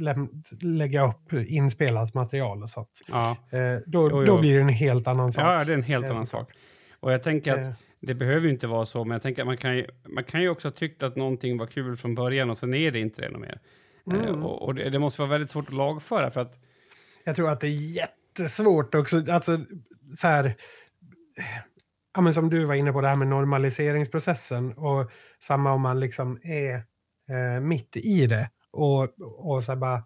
läm, lägga upp inspelat material och sånt. Ja. Eh, då, Jo, jo. då blir det en helt annan sak. ja, det är en helt Eh, annan sak. Och jag tänker att Eh, det behöver ju inte vara så, men jag tänker att man kan ju, man kan ju också ha tyckt att någonting var kul från början och sen är det inte det något mer. Eh, Mm. och och det, det måste vara väldigt svårt att lagföra för att Jag tror att det är jättesvårt också. Alltså, så här, ja, men som du var inne på, det här med normaliseringsprocessen. Och samma om man liksom är eh, mitt i det. Och, och så bara,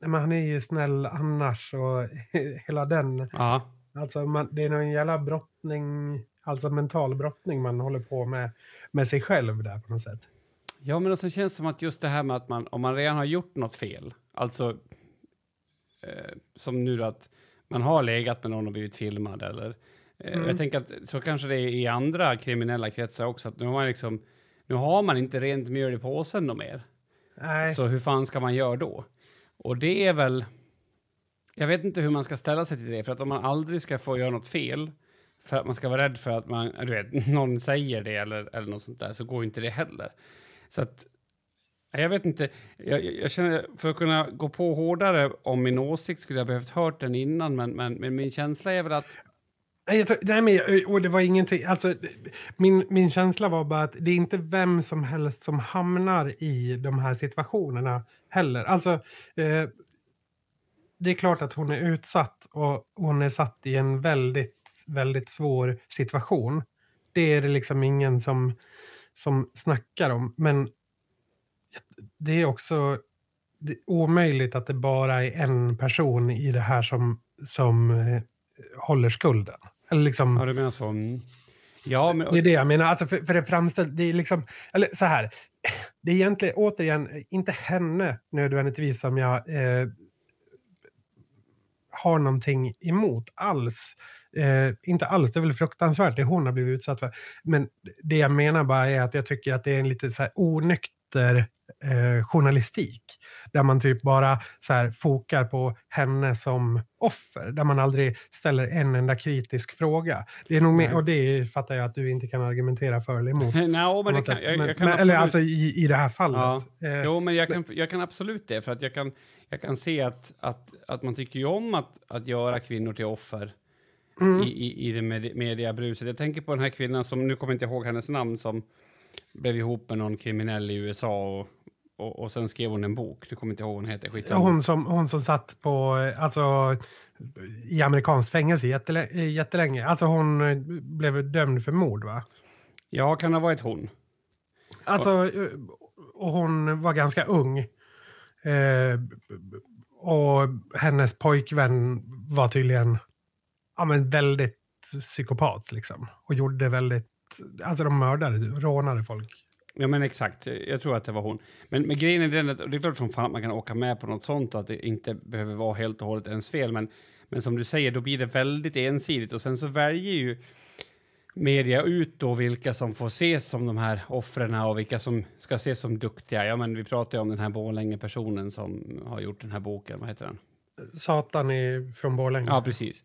nej, men han är ju snäll annars och hela den. ja, Alltså man, det är någon jävla brottning, alltså mental brottning man håller på med, med sig själv där på något sätt. Ja, men också känns det som att just det här med att man, om man redan har gjort något fel, alltså eh, som nu då att man har legat med någon och blivit filmad eller Mm. jag tänker att så kanske det är i andra kriminella kretsar också, att nu har man liksom, nu har man inte rent mjöl i påsen något mer. Nej, Så hur fan ska man göra då? Och det är väl, jag vet inte hur man ska ställa sig till det, för att om man aldrig ska få göra något fel, för att man ska vara rädd för att man, du vet, någon säger det eller, eller något sånt där, så går inte det heller. Så att, jag vet inte, jag, jag jag känner, för att kunna gå på hårdare om min åsikt skulle jag behövt hört den innan, men, men, men min känsla är väl att, Nej, jag tror, nej men, jag- och det var ingenting, alltså, min, min känsla var bara att det är inte vem som helst som hamnar i de här situationerna heller. Alltså, eh, det är klart att hon är utsatt och hon är satt i en väldigt, väldigt svår situation. Det är det liksom ingen som, som snackar om. Men det är också det är omöjligt att det bara är en person i det här som, som eh, håller skulden. Eller liksom, ja du menar så, mm. ja men, det är det jag menar. Alltså för, för det framställs, det är liksom, eller så här. Det är egentligen, återigen, inte henne nödvändigtvis som jag eh, har någonting emot alls. Eh, inte alls, det är väl fruktansvärt det hon har blivit utsatt för. Men det jag menar bara är att jag tycker att det är en lite så här onykter eh, journalistik. Där man typ bara så här fokar på henne som offer. Där man aldrig ställer en enda kritisk fråga. Det är nog Nej. och det fattar jag att du inte kan argumentera för eller emot. Nej, men på det något kan, sätt. jag, Men- jag kan men, eller alltså i, i det här fallet. Eh, Jo, men jag kan, jag kan absolut det. För att jag kan, jag kan se att, att, att man tycker om att, att göra kvinnor till offer mm. i, i, i det med, mediabruset. Jag tänker på den här kvinnan som, nu kommer jag inte ihåg hennes namn, som blev ihop med någon kriminell i USA och, och, och sen skrev hon en bok. Du kommer inte ihåg vad hon heter, skitsamma. Hon som, hon som satt på, alltså, i amerikanskt fängelse jättelä- eh, jättelänge. Alltså hon eh, blev dömd för mord va? Ja, kan ha varit hon? Alltså, och hon var ganska ung. Eh, och hennes pojkvän var tydligen ja, men väldigt psykopat liksom. Och gjorde väldigt, alltså de mördade, rånade folk. Ja, men exakt. Jag tror att det var hon. Men, men grejen är den att det är klart som fan att man kan åka med på något sånt och att det inte behöver vara helt och hållet ens fel. Men, men som du säger, då blir det väldigt ensidigt och sen så väljer ju media ut då vilka som får ses som de här offren och vilka som ska ses som duktiga. Ja, men vi pratar ju om den här Borlänge-personen som har gjort den här boken. Vad heter den? Satan är från Borlänge. Ja, precis.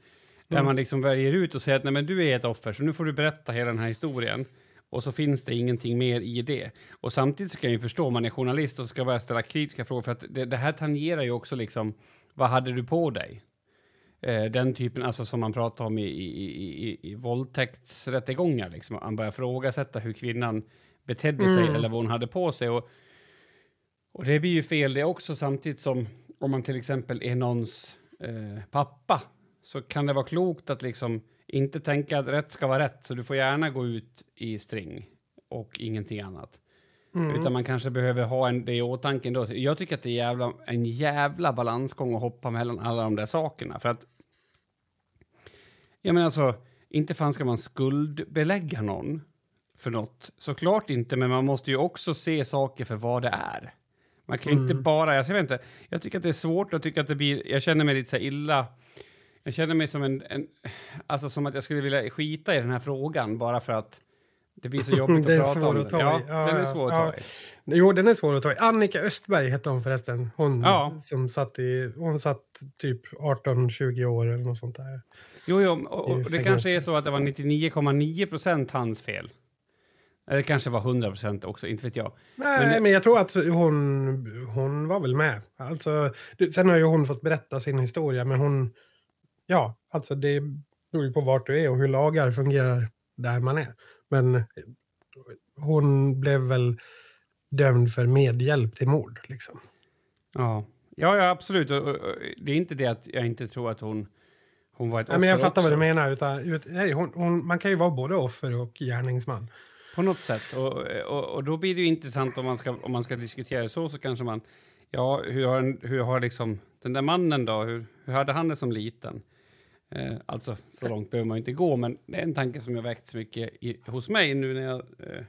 Där Mm. man liksom väljer ut och säger att Nej, men du är ett offer, så nu får du berätta hela den här historien. Och så finns det ingenting mer i det. Och samtidigt så kan jag ju förstå om man är journalist och ska börja ställa kritiska frågor för att det, det här tangerar ju också liksom vad hade du på dig? Eh, den typen, alltså som man pratar om i, i, i, i, våldtäktsrättegångar, liksom. Man börjar frågasätta hur kvinnan betedde sig Mm. eller vad hon hade på sig. Och Och det blir ju fel det också samtidigt som om man till exempel är någons eh, pappa så kan det vara klokt att liksom inte tänka att rätt ska vara rätt så du får gärna gå ut i string och ingenting annat. Mm. Utan man kanske behöver ha en, det i åtanke då. Jag tycker att det är jävla, en jävla balansgång att hoppa mellan alla de där sakerna. För att... Jag menar alltså, inte fan ska man skuldbelägga någon för något. Såklart inte, men man måste ju också se saker för vad det är. Man kan ju inte bara... Jag, vet inte, jag tycker att det är svårt. Jag, tycker att det blir, jag känner mig lite så illa... Jag känner mig som en, en... Alltså som att jag skulle vilja skita i den här frågan bara för att det blir så jobbigt att prata om att den. ta Ja. Ja, den är ja, svår att ja. ta i. Jo, den är svår att ta i. Annika Östberg hette hon förresten. Hon Ja. som satt i... Hon satt typ 18-20 år eller något sånt där. Jo, jo och, och det kanske är så att det var 99,9 procent hans fel. Det kanske var 100 procent också, inte vet jag. Nej, Men men, jag tror att hon, hon var väl med. Alltså, sen har ju hon fått berätta sin historia, men hon... Ja, alltså det beror ju på vart du är och hur lagar fungerar där man är. Men eh, hon blev väl dömd för medhjälp till mord, liksom. Ja, ja, ja absolut. Det är inte det att jag inte tror att hon, hon var ett Nej, offer men jag fattar också, vad du menar. Utan, ut, nej, hon, hon, man kan ju vara både offer och gärningsman. På något sätt. Och, och, och då blir det ju intressant om man ska, om man ska diskutera det så, så kanske man... Ja, hur har, hur har liksom den där mannen då, hur, hur hade han det som liten? Eh, alltså, så långt behöver man ju inte gå, men det är en tanke som har väckts mycket i, hos mig nu när jag eh,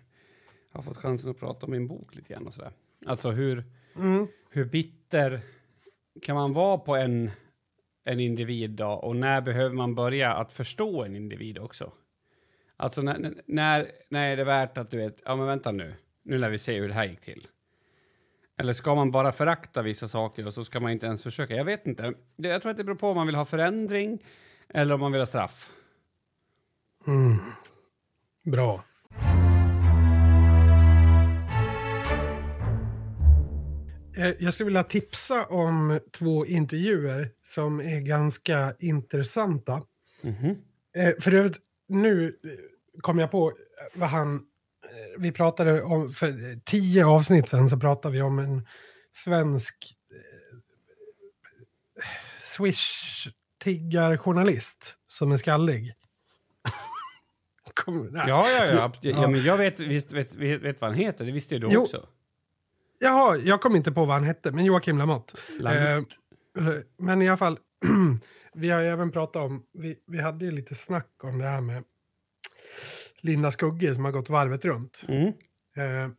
har fått chansen att prata om min bok lite grann och sådär. Alltså hur, Mm. hur bitter kan man vara på en, en individ då? Och när behöver man börja att förstå en individ också? Alltså när, när, när är det värt att du vet, ja men vänta nu, nu lär vi se hur det här gick till. Eller ska man bara förakta vissa saker och så ska man inte ens försöka? Jag vet inte. Jag tror att det beror på om man vill ha förändring eller om man vill ha straff. Mm. Bra. Eh, Jag skulle vilja tipsa om två intervjuer som är ganska intressanta. Mhm. Eh, För övrigt, nu eh, kom jag på vad han... Vi pratade om, för tio avsnitt sen så pratade vi om en svensk eh, Swish-tiggarjournalist som är skallig. Kom. Ja, ja, ja. ja. Ja. men jag vet, visst, vet, vet, vet vad han heter, det visste ju du Jo. också. Jaha, jag kom inte på vad han hette, men Joakim Lamotte. Lamotte. Eh, men i alla fall, vi har ju även pratat om, vi, vi hade ju lite snack om det här med Linda Skugge som har gått varvet runt. Mm. Eh,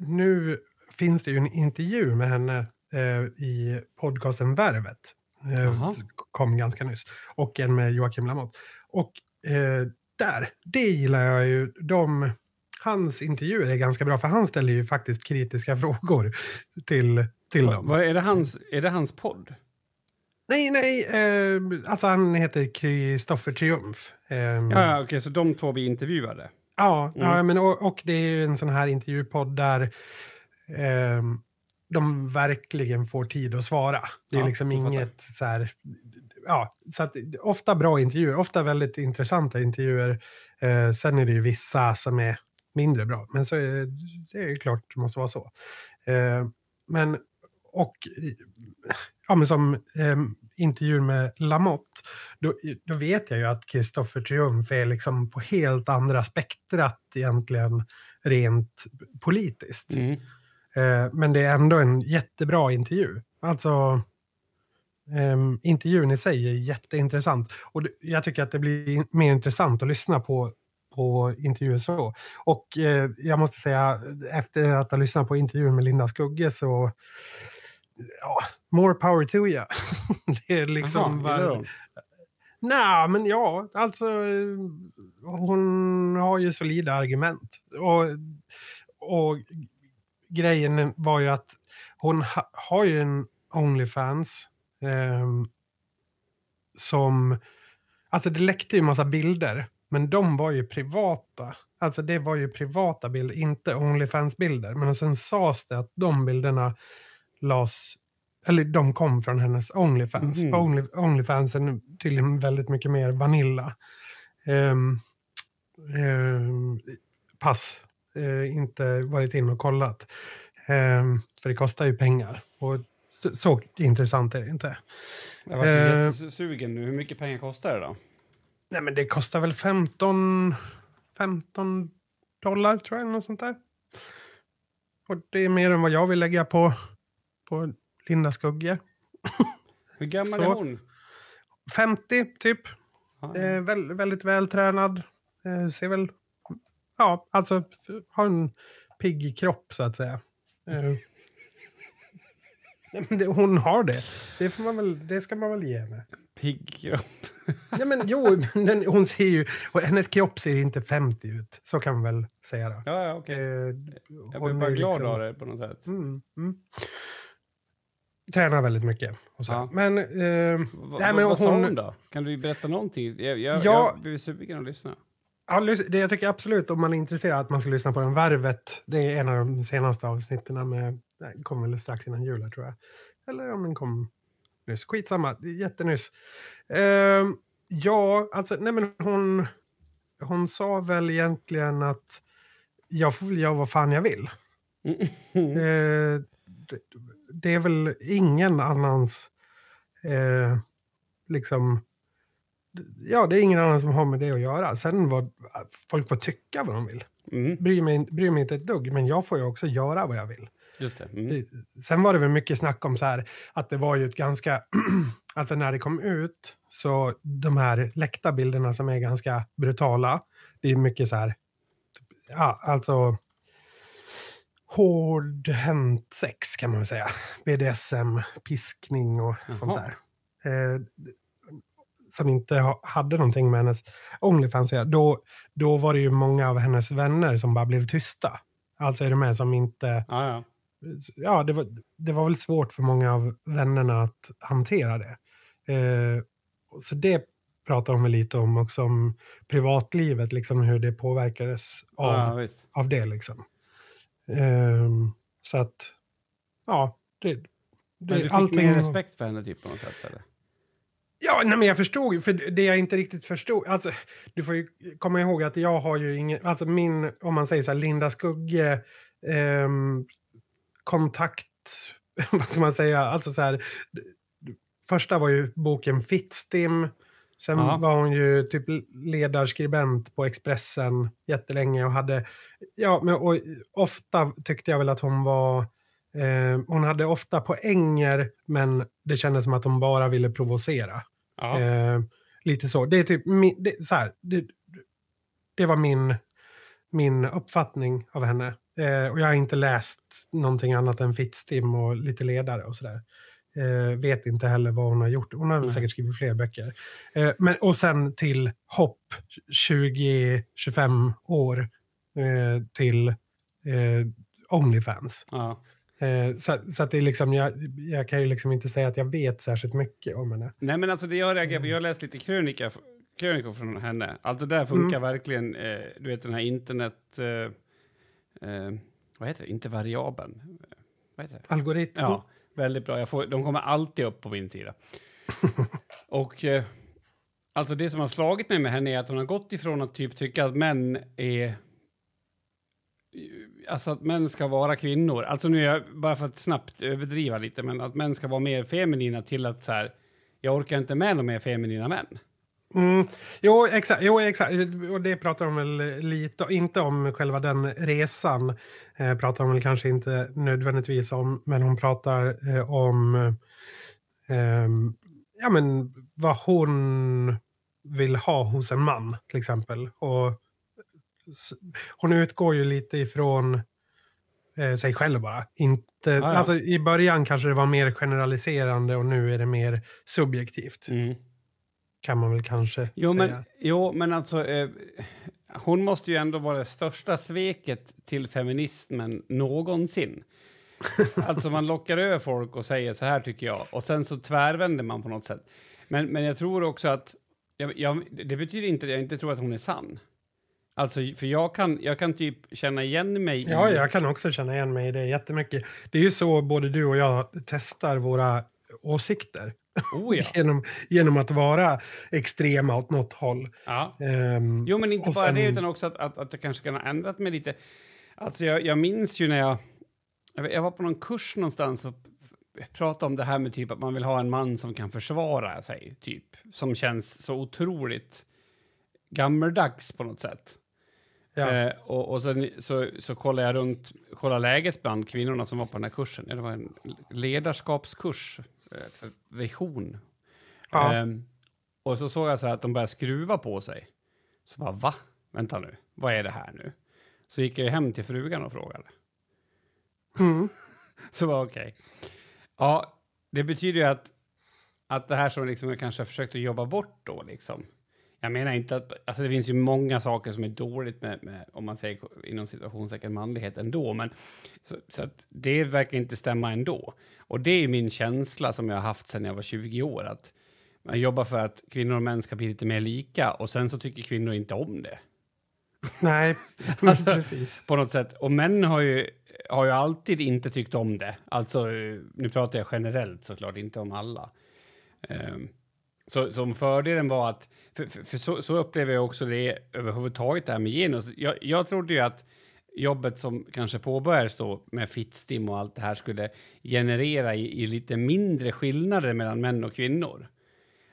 nu finns det ju en intervju med henne eh, i podcasten Värvet. Eh, Jaha. kom ganska nyss. Och en med Joakim Lamotte. Och eh, där, det gillar jag ju. De, hans intervjuer är ganska bra, för han ställer ju faktiskt kritiska frågor till, till dem. Vad, är, det hans, är det hans podd? Nej, nej, eh, alltså han heter Kristoffer Triumf. Eh, Ja, okej, så de två blir intervjuade. Ja, Mm. ja men, och, och det är ju en sån här intervjupodd där ehm, de verkligen får tid att svara. Det är Ja, liksom inget så här... Ja, så att, ofta bra intervjuer, ofta väldigt intressanta intervjuer. Eh, sen är det ju vissa som är mindre bra, men så är, det är ju klart det måste vara så. Eh, men, och ja, men som eh, intervjun med Lamotte, då, då vet jag ju att Kristoffer Triumf är liksom på helt andra spektrat egentligen rent politiskt. Mm. Eh, men det är ändå en jättebra intervju. Alltså, ehm, intervjun i sig är jätteintressant. Och jag tycker att det blir mer intressant att lyssna på, på intervjuer så. Och eh, jag måste säga, efter att ha lyssnat på intervjun med Linda Skugge så, ja, more power to you. det är liksom... Gillar var-? Nej, men ja, alltså eh, hon har ju solida argument. Och, och grejen var ju att hon ha, har ju en Onlyfans ehm, som... Alltså det läckte ju massa bilder, men de var ju privata. Alltså det var ju privata bilder, inte Onlyfans-bilder. Men sen sades det att de bilderna lades eller de kom från hennes Onlyfans. På Only, Onlyfans är tydligen väldigt mycket mer vanilla. Ehm, ehm, pass. Eh, inte varit in och kollat. Ehm, för det kostar ju pengar. Och så, så intressant är det inte. Jag var Eh. jättesugen nu. Hur mycket pengar kostar det då? Nej, men det kostar väl 15, 15 dollar tror jag, eller något sånt där. Och det är mer än vad jag vill lägga på, på Linda Skugge. Hur gammal Så. är hon? 50 typ. Eh, väl, väldigt vältränad. Eh, ser väl... Ja, alltså har en pigg kropp så att säga. Eh. Det, hon har det. Det, får man väl, det ska man väl ge henne. Pigg kropp. Ja, men jo, men hon ser ju... Och hennes kropp ser inte 50 ut. Så kan man väl säga då. Ja, ja, okej. Eh, Jag hon blir bara glad liksom- av det på något sätt. Mm, mm. Tränar väldigt mycket. Ja. Men... Eh, Va, Nej, va, men vad sa hon- hon då? Kan du berätta någonting? Jag, jag, Ja. jag blir sugen att lyssna. Ja, det jag tycker absolut om man är intresserad att man ska lyssna på den. Värvet, det är en av de senaste avsnitten med, nej, kom väl strax innan jul tror jag. Eller om den kom nyss. Skitsamma, jättenyss. Ehm, ja, alltså, nej men hon, hon sa väl egentligen att jag får väl göra vad fan jag vill. Eh, det, det är väl ingen annans, eh, liksom, ja det är ingen annan som har med det att göra. Sen vad folk får tycka vad de vill. Mm, Bryr mig, bryr mig inte ett dugg, men jag får ju också göra vad jag vill. just det. Mm. Sen var det väl mycket snack om så här, att det var ju ett ganska, alltså när det kom ut, så de här läckta bilderna som är ganska brutala, det är mycket så här, ja, alltså hårdhänt sex kan man väl säga. BDSM, piskning och sånt Jaha. där. Eh, som inte ha, hade någonting med hennes Onlyfans att göra. Då, då var det ju många av hennes vänner som bara blev tysta. Alltså är det med som inte Ja, ja. ja, det var, det var väl svårt för många av vännerna att hantera det. Eh, så det pratar hon väl lite om också, om privatlivet, liksom hur det påverkades av, visst. av det. Liksom. Ehm, så att, ja, det, det, Men du fick allting- mer respekt för henne typ på något sätt eller? Ja, nej, men jag förstod ju, för det jag inte riktigt förstod, alltså, du får ju komma ihåg att jag har ju ingen, alltså min, om man säger så här, Linda Skugge, ehm, kontakt, vad ska man säga, alltså så här, första var ju boken Fittstim, sen Ja. var hon ju typ ledarskribent på Expressen jättelänge och hade, ja, men och ofta tyckte jag väl att hon var, Eh, hon hade ofta poänger, men det kändes som att hon bara ville provocera. Ja. Eh, lite så. Det är typ det, så här, det, det var min, min uppfattning av henne. Eh, och jag har inte läst någonting annat än Fittstim och lite ledare och sådär. Eh, vet inte heller vad hon har gjort. Hon har Nej. säkert skrivit fler böcker. Eh, men, och sen till hopp 20-25 år eh, till eh, Onlyfans. ja. Eh, så, så att det är liksom, jag, jag kan ju liksom inte säga att jag vet särskilt mycket om henne. Nej, men alltså det jag reagerar på, jag har läst lite krönika, krönikor från henne. Allt det där funkar Mm. verkligen, eh, du vet den här internet... Eh, eh, vad heter det? Inte variabeln. Vad heter det? Algoritm. Ja, väldigt bra. Får, de kommer alltid upp på min sida. Och eh, alltså det som har slagit mig med henne är att hon har gått ifrån att typ tycka att män är... Alltså att män ska vara kvinnor. Alltså nu är jag, bara för att snabbt överdriva lite, men att män ska vara mer feminina till att så här, jag orkar inte med de mer feminina män. Mm, jo, exakt, jo, exakt. Och det pratar de väl lite Inte om själva den resan. Eh, pratar de väl kanske inte nödvändigtvis om. Men hon pratar eh, om eh, ja, men vad hon vill ha hos en man, till exempel. Och hon utgår ju lite ifrån eh, sig själv bara. Inte, ja. Alltså, I början kanske det var mer generaliserande och nu är det mer subjektivt. Kan man väl kanske Jo, säga. men, jo, men alltså... Eh, hon måste ju ändå vara det största sveket till feminismen någonsin. alltså man lockar över folk och säger så här tycker jag och sen så tvärvänder man på något sätt. Men, men jag tror också att... Jag, jag, det betyder inte att jag inte tror att hon är sann. Alltså, för jag kan, jag kan typ känna igen mig Ja, i... jag kan också känna igen mig i det jättemycket. Det är ju så både du och jag testar våra åsikter. Oh, ja. genom, genom att vara extrema åt något håll. ja. Ehm, Jo, men inte bara sen- det, utan också att, att, att jag kanske kan ha ändrat mig lite. Alltså, jag, jag minns ju när jag... Jag var på någon kurs någonstans och pratade om det här med typ att man vill ha en man som kan försvara sig, typ. Som känns så otroligt gammeldags på något sätt. Ja. Eh, och, och sen så, så kollade jag runt, kollade läget bland kvinnorna som var på den här kursen. Det var en ledarskapskurs eh, för vision. Ja. Eh, och så såg jag så att de började skruva på sig. Så bara, va? Vänta nu, vad är det här nu? Så gick jag hem till frugan och frågade. Mm. så var okej. Okay. Ja, det betyder ju att, att det här som liksom jag kanske har försökt att jobba bort då liksom. Jag menar inte att, alltså det finns ju många saker som är dåligt med, med om man säger inom situationstecken manlighet ändå, men så, så, det verkar inte stämma ändå. Och det är min känsla som jag har haft sedan jag var 20 år, att man jobbar för att kvinnor och män ska bli lite mer lika och sen så tycker kvinnor inte om det. Nej, alltså, precis. På något sätt. Och män har ju, har ju alltid inte tyckt om det. Alltså, nu pratar jag generellt såklart, inte om alla. Um, så som fördelen var att, för, för, för så, så, upplever jag också det överhuvudtaget det här med genus. Jag, jag trodde ju att jobbet som kanske påbörjades då med Fittstim och allt det här skulle generera i, i, lite mindre skillnader mellan män och kvinnor.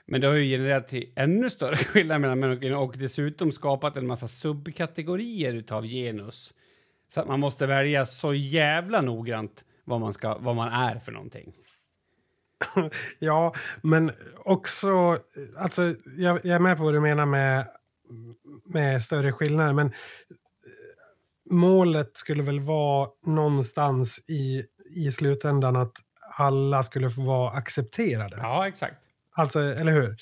Men det har ju genererat till ännu större skillnader mellan män och kvinnor och dessutom skapat en massa subkategorier utav genus. Så att man måste välja så jävla noggrant vad man, ska, vad man är för någonting. ja, men också... Alltså, jag, jag, är med på vad du menar med, med större skillnader, men målet skulle väl vara någonstans i, i slutändan att alla skulle få vara accepterade. Ja, exakt. Alltså, eller hur?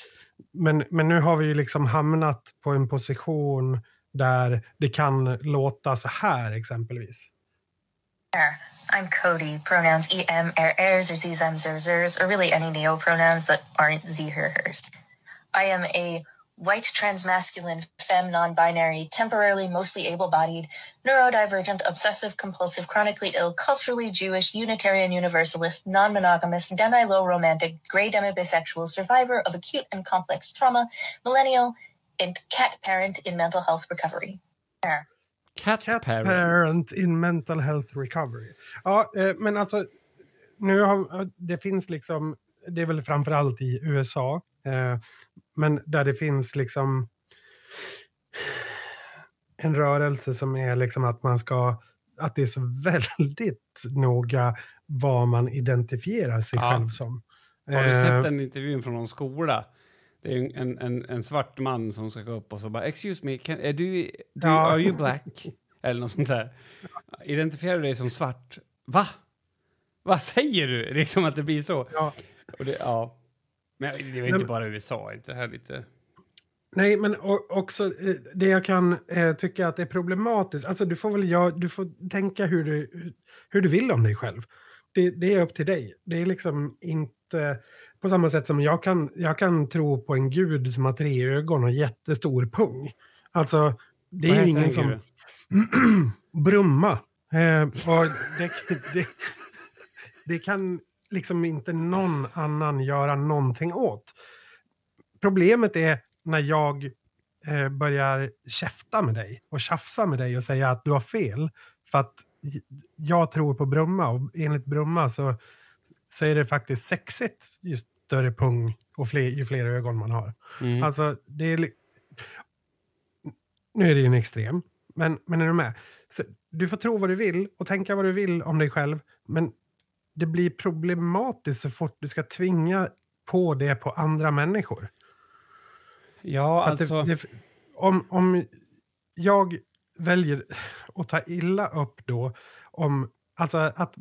Men, men nu har vi ju liksom hamnat på en position där det kan låta så här exempelvis. I'm Cody. Pronouns em, er, ers, or zs, or zers, or really any neo pronouns that aren't z, her, hers. I am a white transmasculine femme non-binary temporarily mostly able-bodied neurodivergent obsessive compulsive chronically ill culturally jewish unitarian universalist non-monogamous demi-low romantic gray demi-bisexual survivor of acute and complex trauma millennial and cat parent in mental health recovery Cat, cat parent. parent. in mental health recovery. Ja, eh, men alltså, nu har, det finns liksom, det är väl framförallt i USA, eh, men där det finns liksom en rörelse som är liksom att man ska, att det är så väldigt noga vad man identifierar sig ja. själv som. Har du sett den intervjun från någon skola? Det är en, en, en svart man som ska gå upp och så bara “excuse me, can, är du, du ja. are you black?” eller något sånt där. Identifierar du dig som svart? Va? Vad säger du? Liksom att det blir så. Ja. Det, ja. Men det är inte bara USA, inte det här lite... Nej, men också eh, det jag kan eh, tycka att det är problematiskt. Alltså du får väl jag, du får tänka hur du, hur du vill om dig själv. Det, det, är upp till dig. Det är liksom inte på samma sätt som jag kan, jag kan tro på en gud som har tre ögon och jättestor pung. Alltså, det är ju ingen som... Brumma. Eh, det, det, det kan liksom inte någon annan göra någonting åt. Problemet är när jag eh, börjar käfta med dig och tjafsa med dig och säga att du har fel. För att jag tror på Brumma och enligt Brumma så, så är det faktiskt sexigt ju större pung och fler, ju fler ögon man har. Mm. Alltså, det är... Nu är det ju en extrem, men, men är du med? Så, du får tro vad du vill och tänka vad du vill om dig själv, men det blir problematiskt så fort du ska tvinga på det på andra människor. Ja, alltså... Det, det, om, om jag väljer att ta illa upp då om... Alltså att...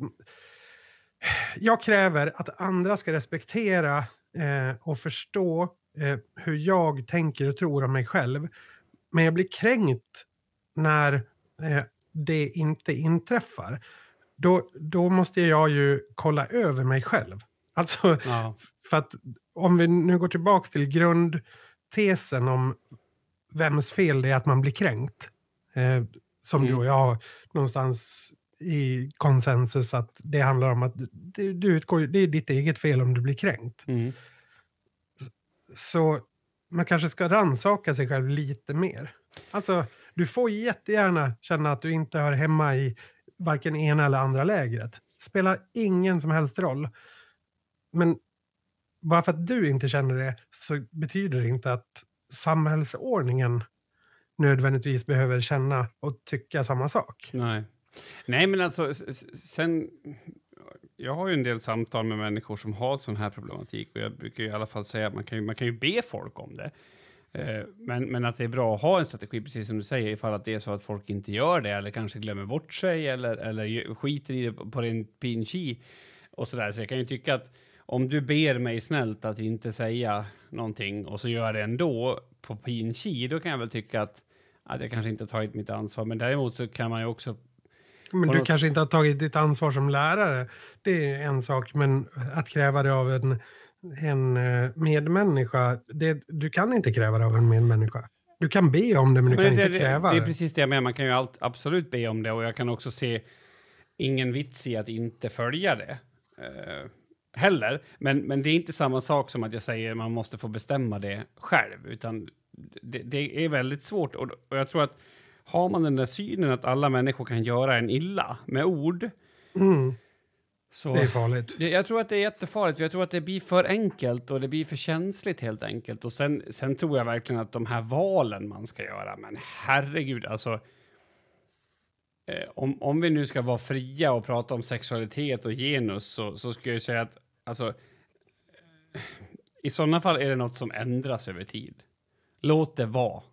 Jag kräver att andra ska respektera eh, och förstå eh, hur jag tänker och tror om mig själv. Men jag blir kränkt när eh, det inte inträffar då, då måste jag ju kolla över mig själv. Alltså, ja. för att om vi nu går tillbaka till grundtesen om vems fel det är att man blir kränkt. Eh, som mm. ju jag någonstans i konsensus att det handlar om att det, du utgår, det är ditt eget fel om du blir kränkt. Mm. Så man kanske ska ransaka sig själv lite mer. Alltså, du får jättegärna känna att du inte hör hemma i varken ena eller andra lägret. spelar ingen som helst roll. Men bara för att du inte känner det så betyder det inte att samhällsordningen nödvändigtvis behöver känna och tycka samma sak. Nej. Nej, men alltså sen... Jag har ju en del samtal med människor som har sån här problematik och jag brukar i alla fall säga att man kan ju, man kan ju be folk om det. Eh, men, men att det är bra att ha en strategi, precis som du säger, ifall att det är så att folk inte gör det eller kanske glömmer bort sig eller, eller skiter i det på din pinchi och sådär. Så jag kan ju tycka att om du ber mig snällt att inte säga någonting och så gör jag det ändå på pinchi, då kan jag väl tycka att, att jag kanske inte har tagit mitt ansvar. Men däremot så kan man ju också men du något... kanske inte har tagit ditt ansvar som lärare. Det är en sak, men att kräva det av en en eh, medmänniska, det, du kan inte kräva det av en medmänniska. Du kan be om det, men du men kan det, inte kräva det. Det är precis det jag menar. Man kan ju allt, absolut be om det och jag kan också se ingen vits i att inte följa det. Uh, heller. Men, men det är inte samma sak som att jag säger man måste få bestämma det själv. Utan det, det är väldigt svårt. Och, och, jag tror att har man den där synen att alla människor kan göra en illa med ord mm så, det är farligt. Jag, jag, tror att det är jättefarligt. Jag tror att det blir för enkelt och det blir för känsligt helt enkelt. Och sen, sen tror jag verkligen att de här valen man ska göra, men herregud, alltså. Eh, om, om vi nu ska vara fria och prata om sexualitet och genus så, så ska jag säga att alltså, i sådana fall är det något som ändras över tid. Låt det vara.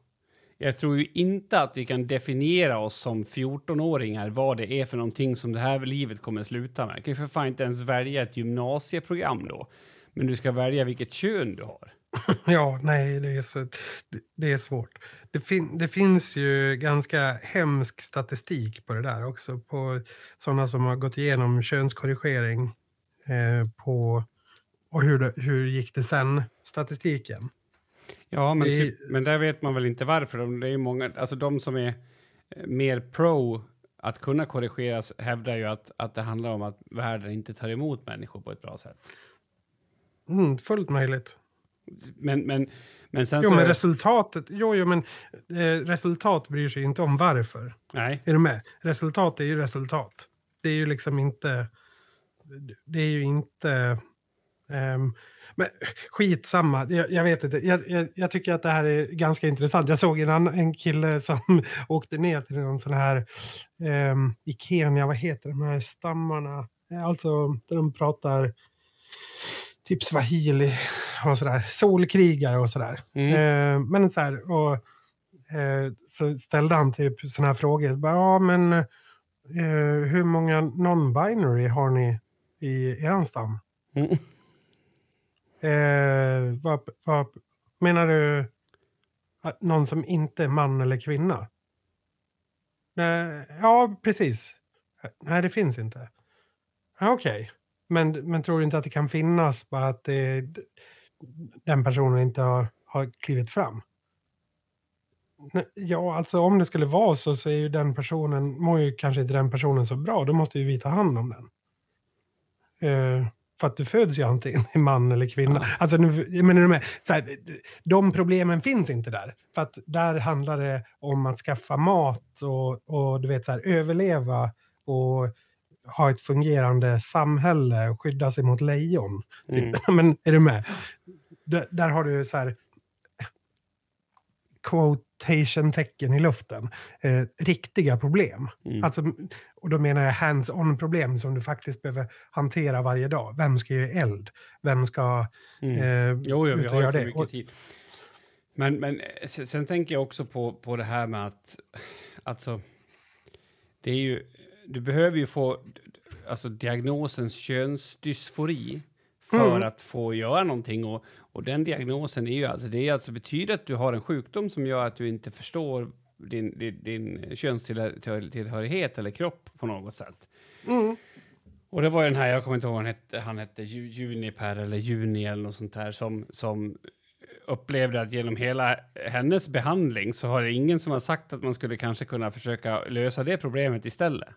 Jag tror ju inte att vi kan definiera oss som 14-åringar vad det är för någonting som det här livet kommer att sluta med. Du kan ju för fan inte ens välja ett gymnasieprogram då. Men du ska välja vilket kön du har. ja, nej, det är, så, det är svårt. Det, fin, det finns ju ganska hemsk statistik på det där också. På sådana som har gått igenom könskorrigering eh, på och hur, det, hur gick det sen, statistiken. Ja, men, typ, men där vet man väl inte varför. Det är många, alltså de som är eh, mer pro att kunna korrigeras hävdar ju att, att det handlar om att världen inte tar emot människor på ett bra sätt. Mm, fullt möjligt. Men, men, men sen jo, så... men resultatet... Jo, jo, men eh, resultat bryr sig inte om varför. Nej. Är du med? Resultat är ju resultat. Det är ju liksom inte... Det är ju inte... Um, men skitsamma, jag, jag vet inte. Jag, jag, jag, tycker att det här är ganska intressant. Jag såg en, en kille som åkte ner till någon sån här eh, i Kenya, vad heter de här stammarna? Alltså där de pratar typ swahili och sådär. Solkrigare och sådär. Mm. Eh, men så här, och eh, så ställde han typ sådana här frågor. Bara, ja, men eh, hur många non-binary har ni i er stam? Mm. Eh, vad, vad, menar du någon som inte är man eller kvinna? Eh, ja, precis. Nej, det finns inte. Okej. Okay. Men, men tror du inte att det kan finnas bara att det, den personen inte har, har klivit fram? Ja, alltså om det skulle vara så så är ju den personen, mår ju kanske inte den personen så bra. Då måste ju vi ta hand om den. Eh, för att du föds ju antingen man eller kvinna. Ja. Alltså, nu, menar du med, så här, de problemen finns inte där. För att där handlar det om att skaffa mat och, och du vet, så här, överleva och ha ett fungerande samhälle och skydda sig mot lejon. Typ. Mm. Men är du med? D där har du så här quotation-tecken i luften. Eh, riktiga problem. Mm. Alltså, och då menar jag hands-on problem som du faktiskt behöver hantera varje dag. Vem ska göra eld? Vem ska mm. eh, jo, jo, vi har för mycket tid. Men, men sen, sen, tänker jag också på, på det här med att... Alltså, det är ju... Du behöver ju få alltså, diagnosens könsdysfori för mm. att få göra någonting. Och, och den diagnosen är ju alltså, det är alltså betyder att du har en sjukdom som gör att du inte förstår din, din, din könstillhörighet eller kropp på något sätt. Mm. Och det var den här, jag kommer inte ihåg han hette, han hette Juniper eller Juni eller något sånt där som, som upplevde att genom hela hennes behandling så har det ingen som har sagt att man skulle kanske kunna försöka lösa det problemet istället.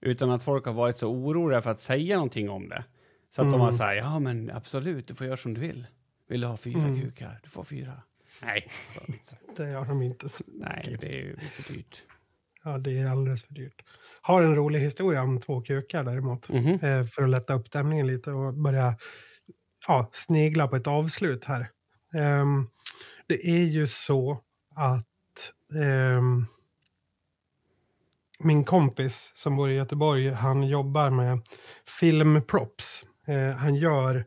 Utan att folk har varit så oroliga för att säga någonting om det. Så att mm. de har sagt, ja men absolut, du får göra som du vill. Vill du ha fyra mm. kukar? Du får fyra. Nej, så, det har de inte. Nej, det är ju för dyrt. Ja, det är alldeles för dyrt. har en rolig historia om två kukar däremot. Mhm. Eh, för att lätta upp stämningen lite och börja ja, snegla på ett avslut här. Ehm, det är ju så att ehm, min kompis som bor i Göteborg, han jobbar med filmprops. Eh, han gör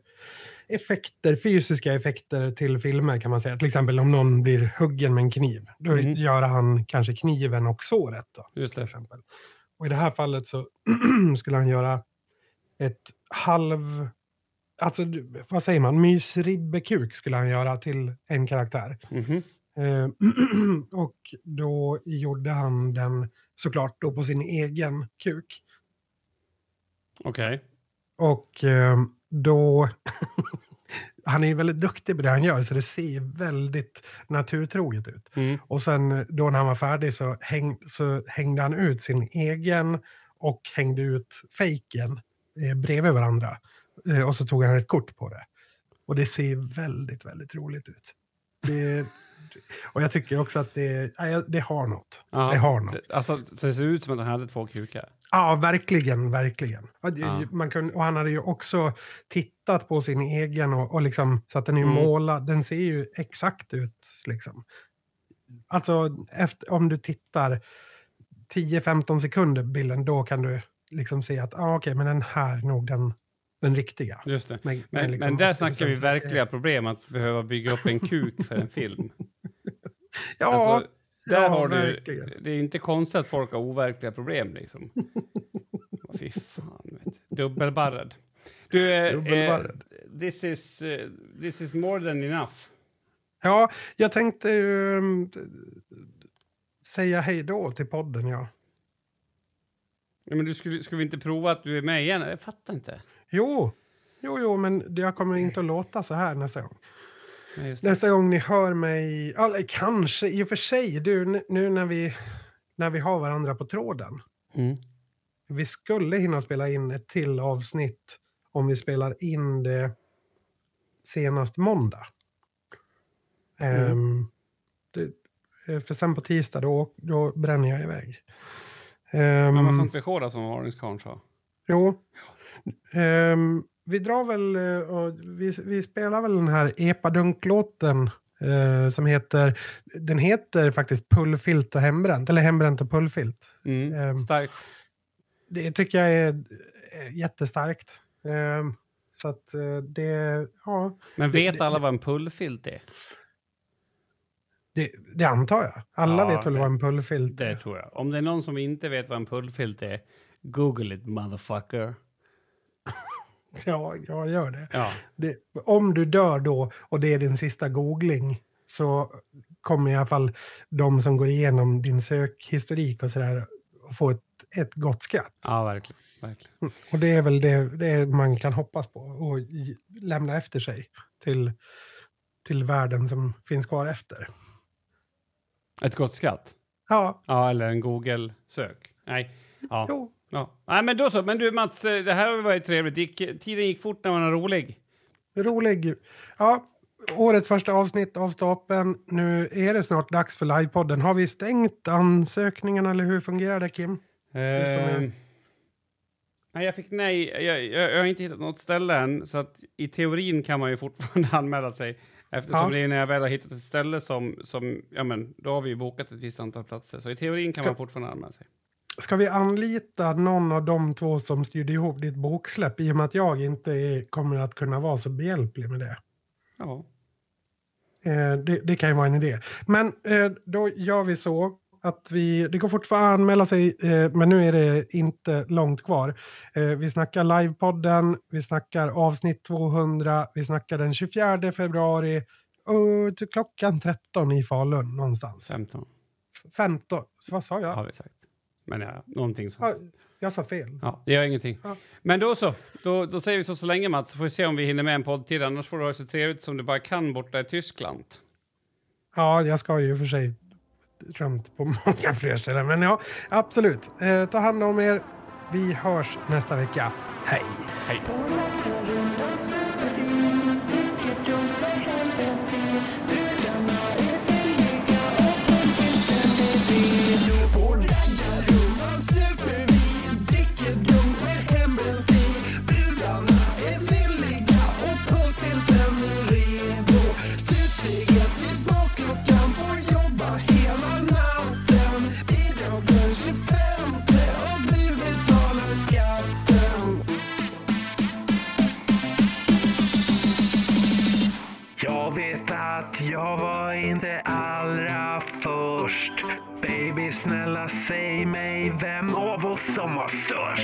effekter, fysiska effekter till filmer kan man säga. Till exempel om någon blir huggen med en kniv. Då Mhm. gör han kanske kniven och såret. Då, Just till det. exempel. Och i det här fallet så skulle han göra ett halv... Alltså, vad säger man? Mysribbekuk skulle han göra till en karaktär. Mhm. Eh, och då gjorde han den såklart då på sin egen kuk. Okej. Och eh, då... han är ju väldigt duktig på det han gör, så det ser väldigt naturtroget ut. Mm. Och sen då när han var färdig så, häng, så hängde han ut sin egen och hängde ut fejken eh, bredvid varandra. Eh, och så tog han ett kort på det. Och det ser väldigt, väldigt roligt ut. Det, och jag tycker också att det, det har något. Ja, Det har något. Alltså, så det ser ut som att han hade två kukar. Ja, verkligen, verkligen. Ja. Man kunde, och han hade ju också tittat på sin egen och, och liksom, så att den är ju Mm. målad. Den ser ju exakt ut. Liksom. Alltså, efter, om du tittar 10-15 sekunder bilden, då kan du liksom se att ah, okej, men den här är nog den, den riktiga. Just det. Men, Men, liksom men där 80% snackar vi verkliga problem, att behöva bygga upp en kuk för en film. Ja, Alltså, där ja, har du, verkligen. det är inte konstigt att folk har overkliga problem. Liksom. Fy fan. Vet. du. Dubbelbarrad. Du, eh, eh, this, is, eh, this is more than enough. ja, jag tänkte ju mm, säga hej då till podden, ja. Ja, men du skulle, skulle vi inte prova att du är med igen? Jag fattar inte. Jo, jo, jo, men jag kommer inte att låta så här nästa gång. Nästa gång ni hör mig, eller kanske i och för sig, du, nu när vi, när vi har varandra på tråden. Mm. Vi skulle hinna spela in ett till avsnitt om vi spelar in det senast måndag. Mm. Ehm, det, eh, för sen på tisdag, då, då bränner jag iväg. Ehm, Men man får inte rekorda som varningskarln sa. Jo. Ehm, vi drar väl, eh, och vi, vi spelar väl den här epadunk-låten eh, som heter, den heter faktiskt Pullfilt och hembränt, eller hembränt och pullfilt. Mm. Ehm. Starkt. Det tycker jag är jättestarkt. Ehm, så att eh, det, ja, Men det- vet det- alla vad en pullfilt är? det, det antar jag. Alla Ja, vet väl det- vad en pullfilt Det är. tror jag. Om det är någon som inte vet vad en pullfilt är, google it motherfucker. Ja, jag gör det. Ja. det. Om du dör då och det är din sista googling så kommer i alla fall de som går igenom din sökhistorik och sådär få ett, ett gott skratt. Ja, verkligen. verkligen. Och det är väl det, det man kan hoppas på och lämna efter sig till, till världen som finns kvar efter. Ett gott skratt? Ja, Ja, eller en Google-sök. Nej. Ja. jo. Ja. Nej, men då så. Men du Mats, eh, det här har varit trevligt. Gick, tiden gick fort när man är rolig. Rolig. Ja, årets första avsnitt av stapeln. Nu är det snart dags för livepodden. Har vi stängt ansökningarna eller hur fungerar det Kim? Eh, nej, jag fick nej. Jag, jag, jag har inte hittat något ställe än, så att i teorin kan man ju fortfarande anmäla sig. Eftersom Ja. det är när jag väl har hittat ett ställe som, som, ja men, då har vi ju bokat ett visst antal platser. Så i teorin kan Ska- man fortfarande anmäla sig. Ska vi anlita någon av de två som styrde ihop ditt boksläpp i och med att jag inte är, kommer att kunna vara så behjälplig med det? Ja. Eh, det, det kan ju vara en idé. Men eh, då gör vi så att vi, det går fortfarande att anmäla sig, eh, men nu är det inte långt kvar. Eh, vi snackar livepodden, vi snackar avsnitt 200, vi snackar den 24 februari och klockan 13 i Falun någonstans. 15 F- 15, vad sa jag? har vi sagt. Men ja, någonting Ja, sånt. jag sa fel. Ja, det gör ingenting. Ja. Men då så. Då, då säger vi så så länge Mats, så får vi se om vi hinner med en podd till. Annars får du ha det så trevligt som du bara kan borta i Tyskland. Ja, jag ska ju för sig runt på många fler ställen. Men ja, absolut. Eh, ta hand om er. Vi hörs nästa vecka. Hej! Hej! Först. Baby, snälla säg mig vem av oss som var störst.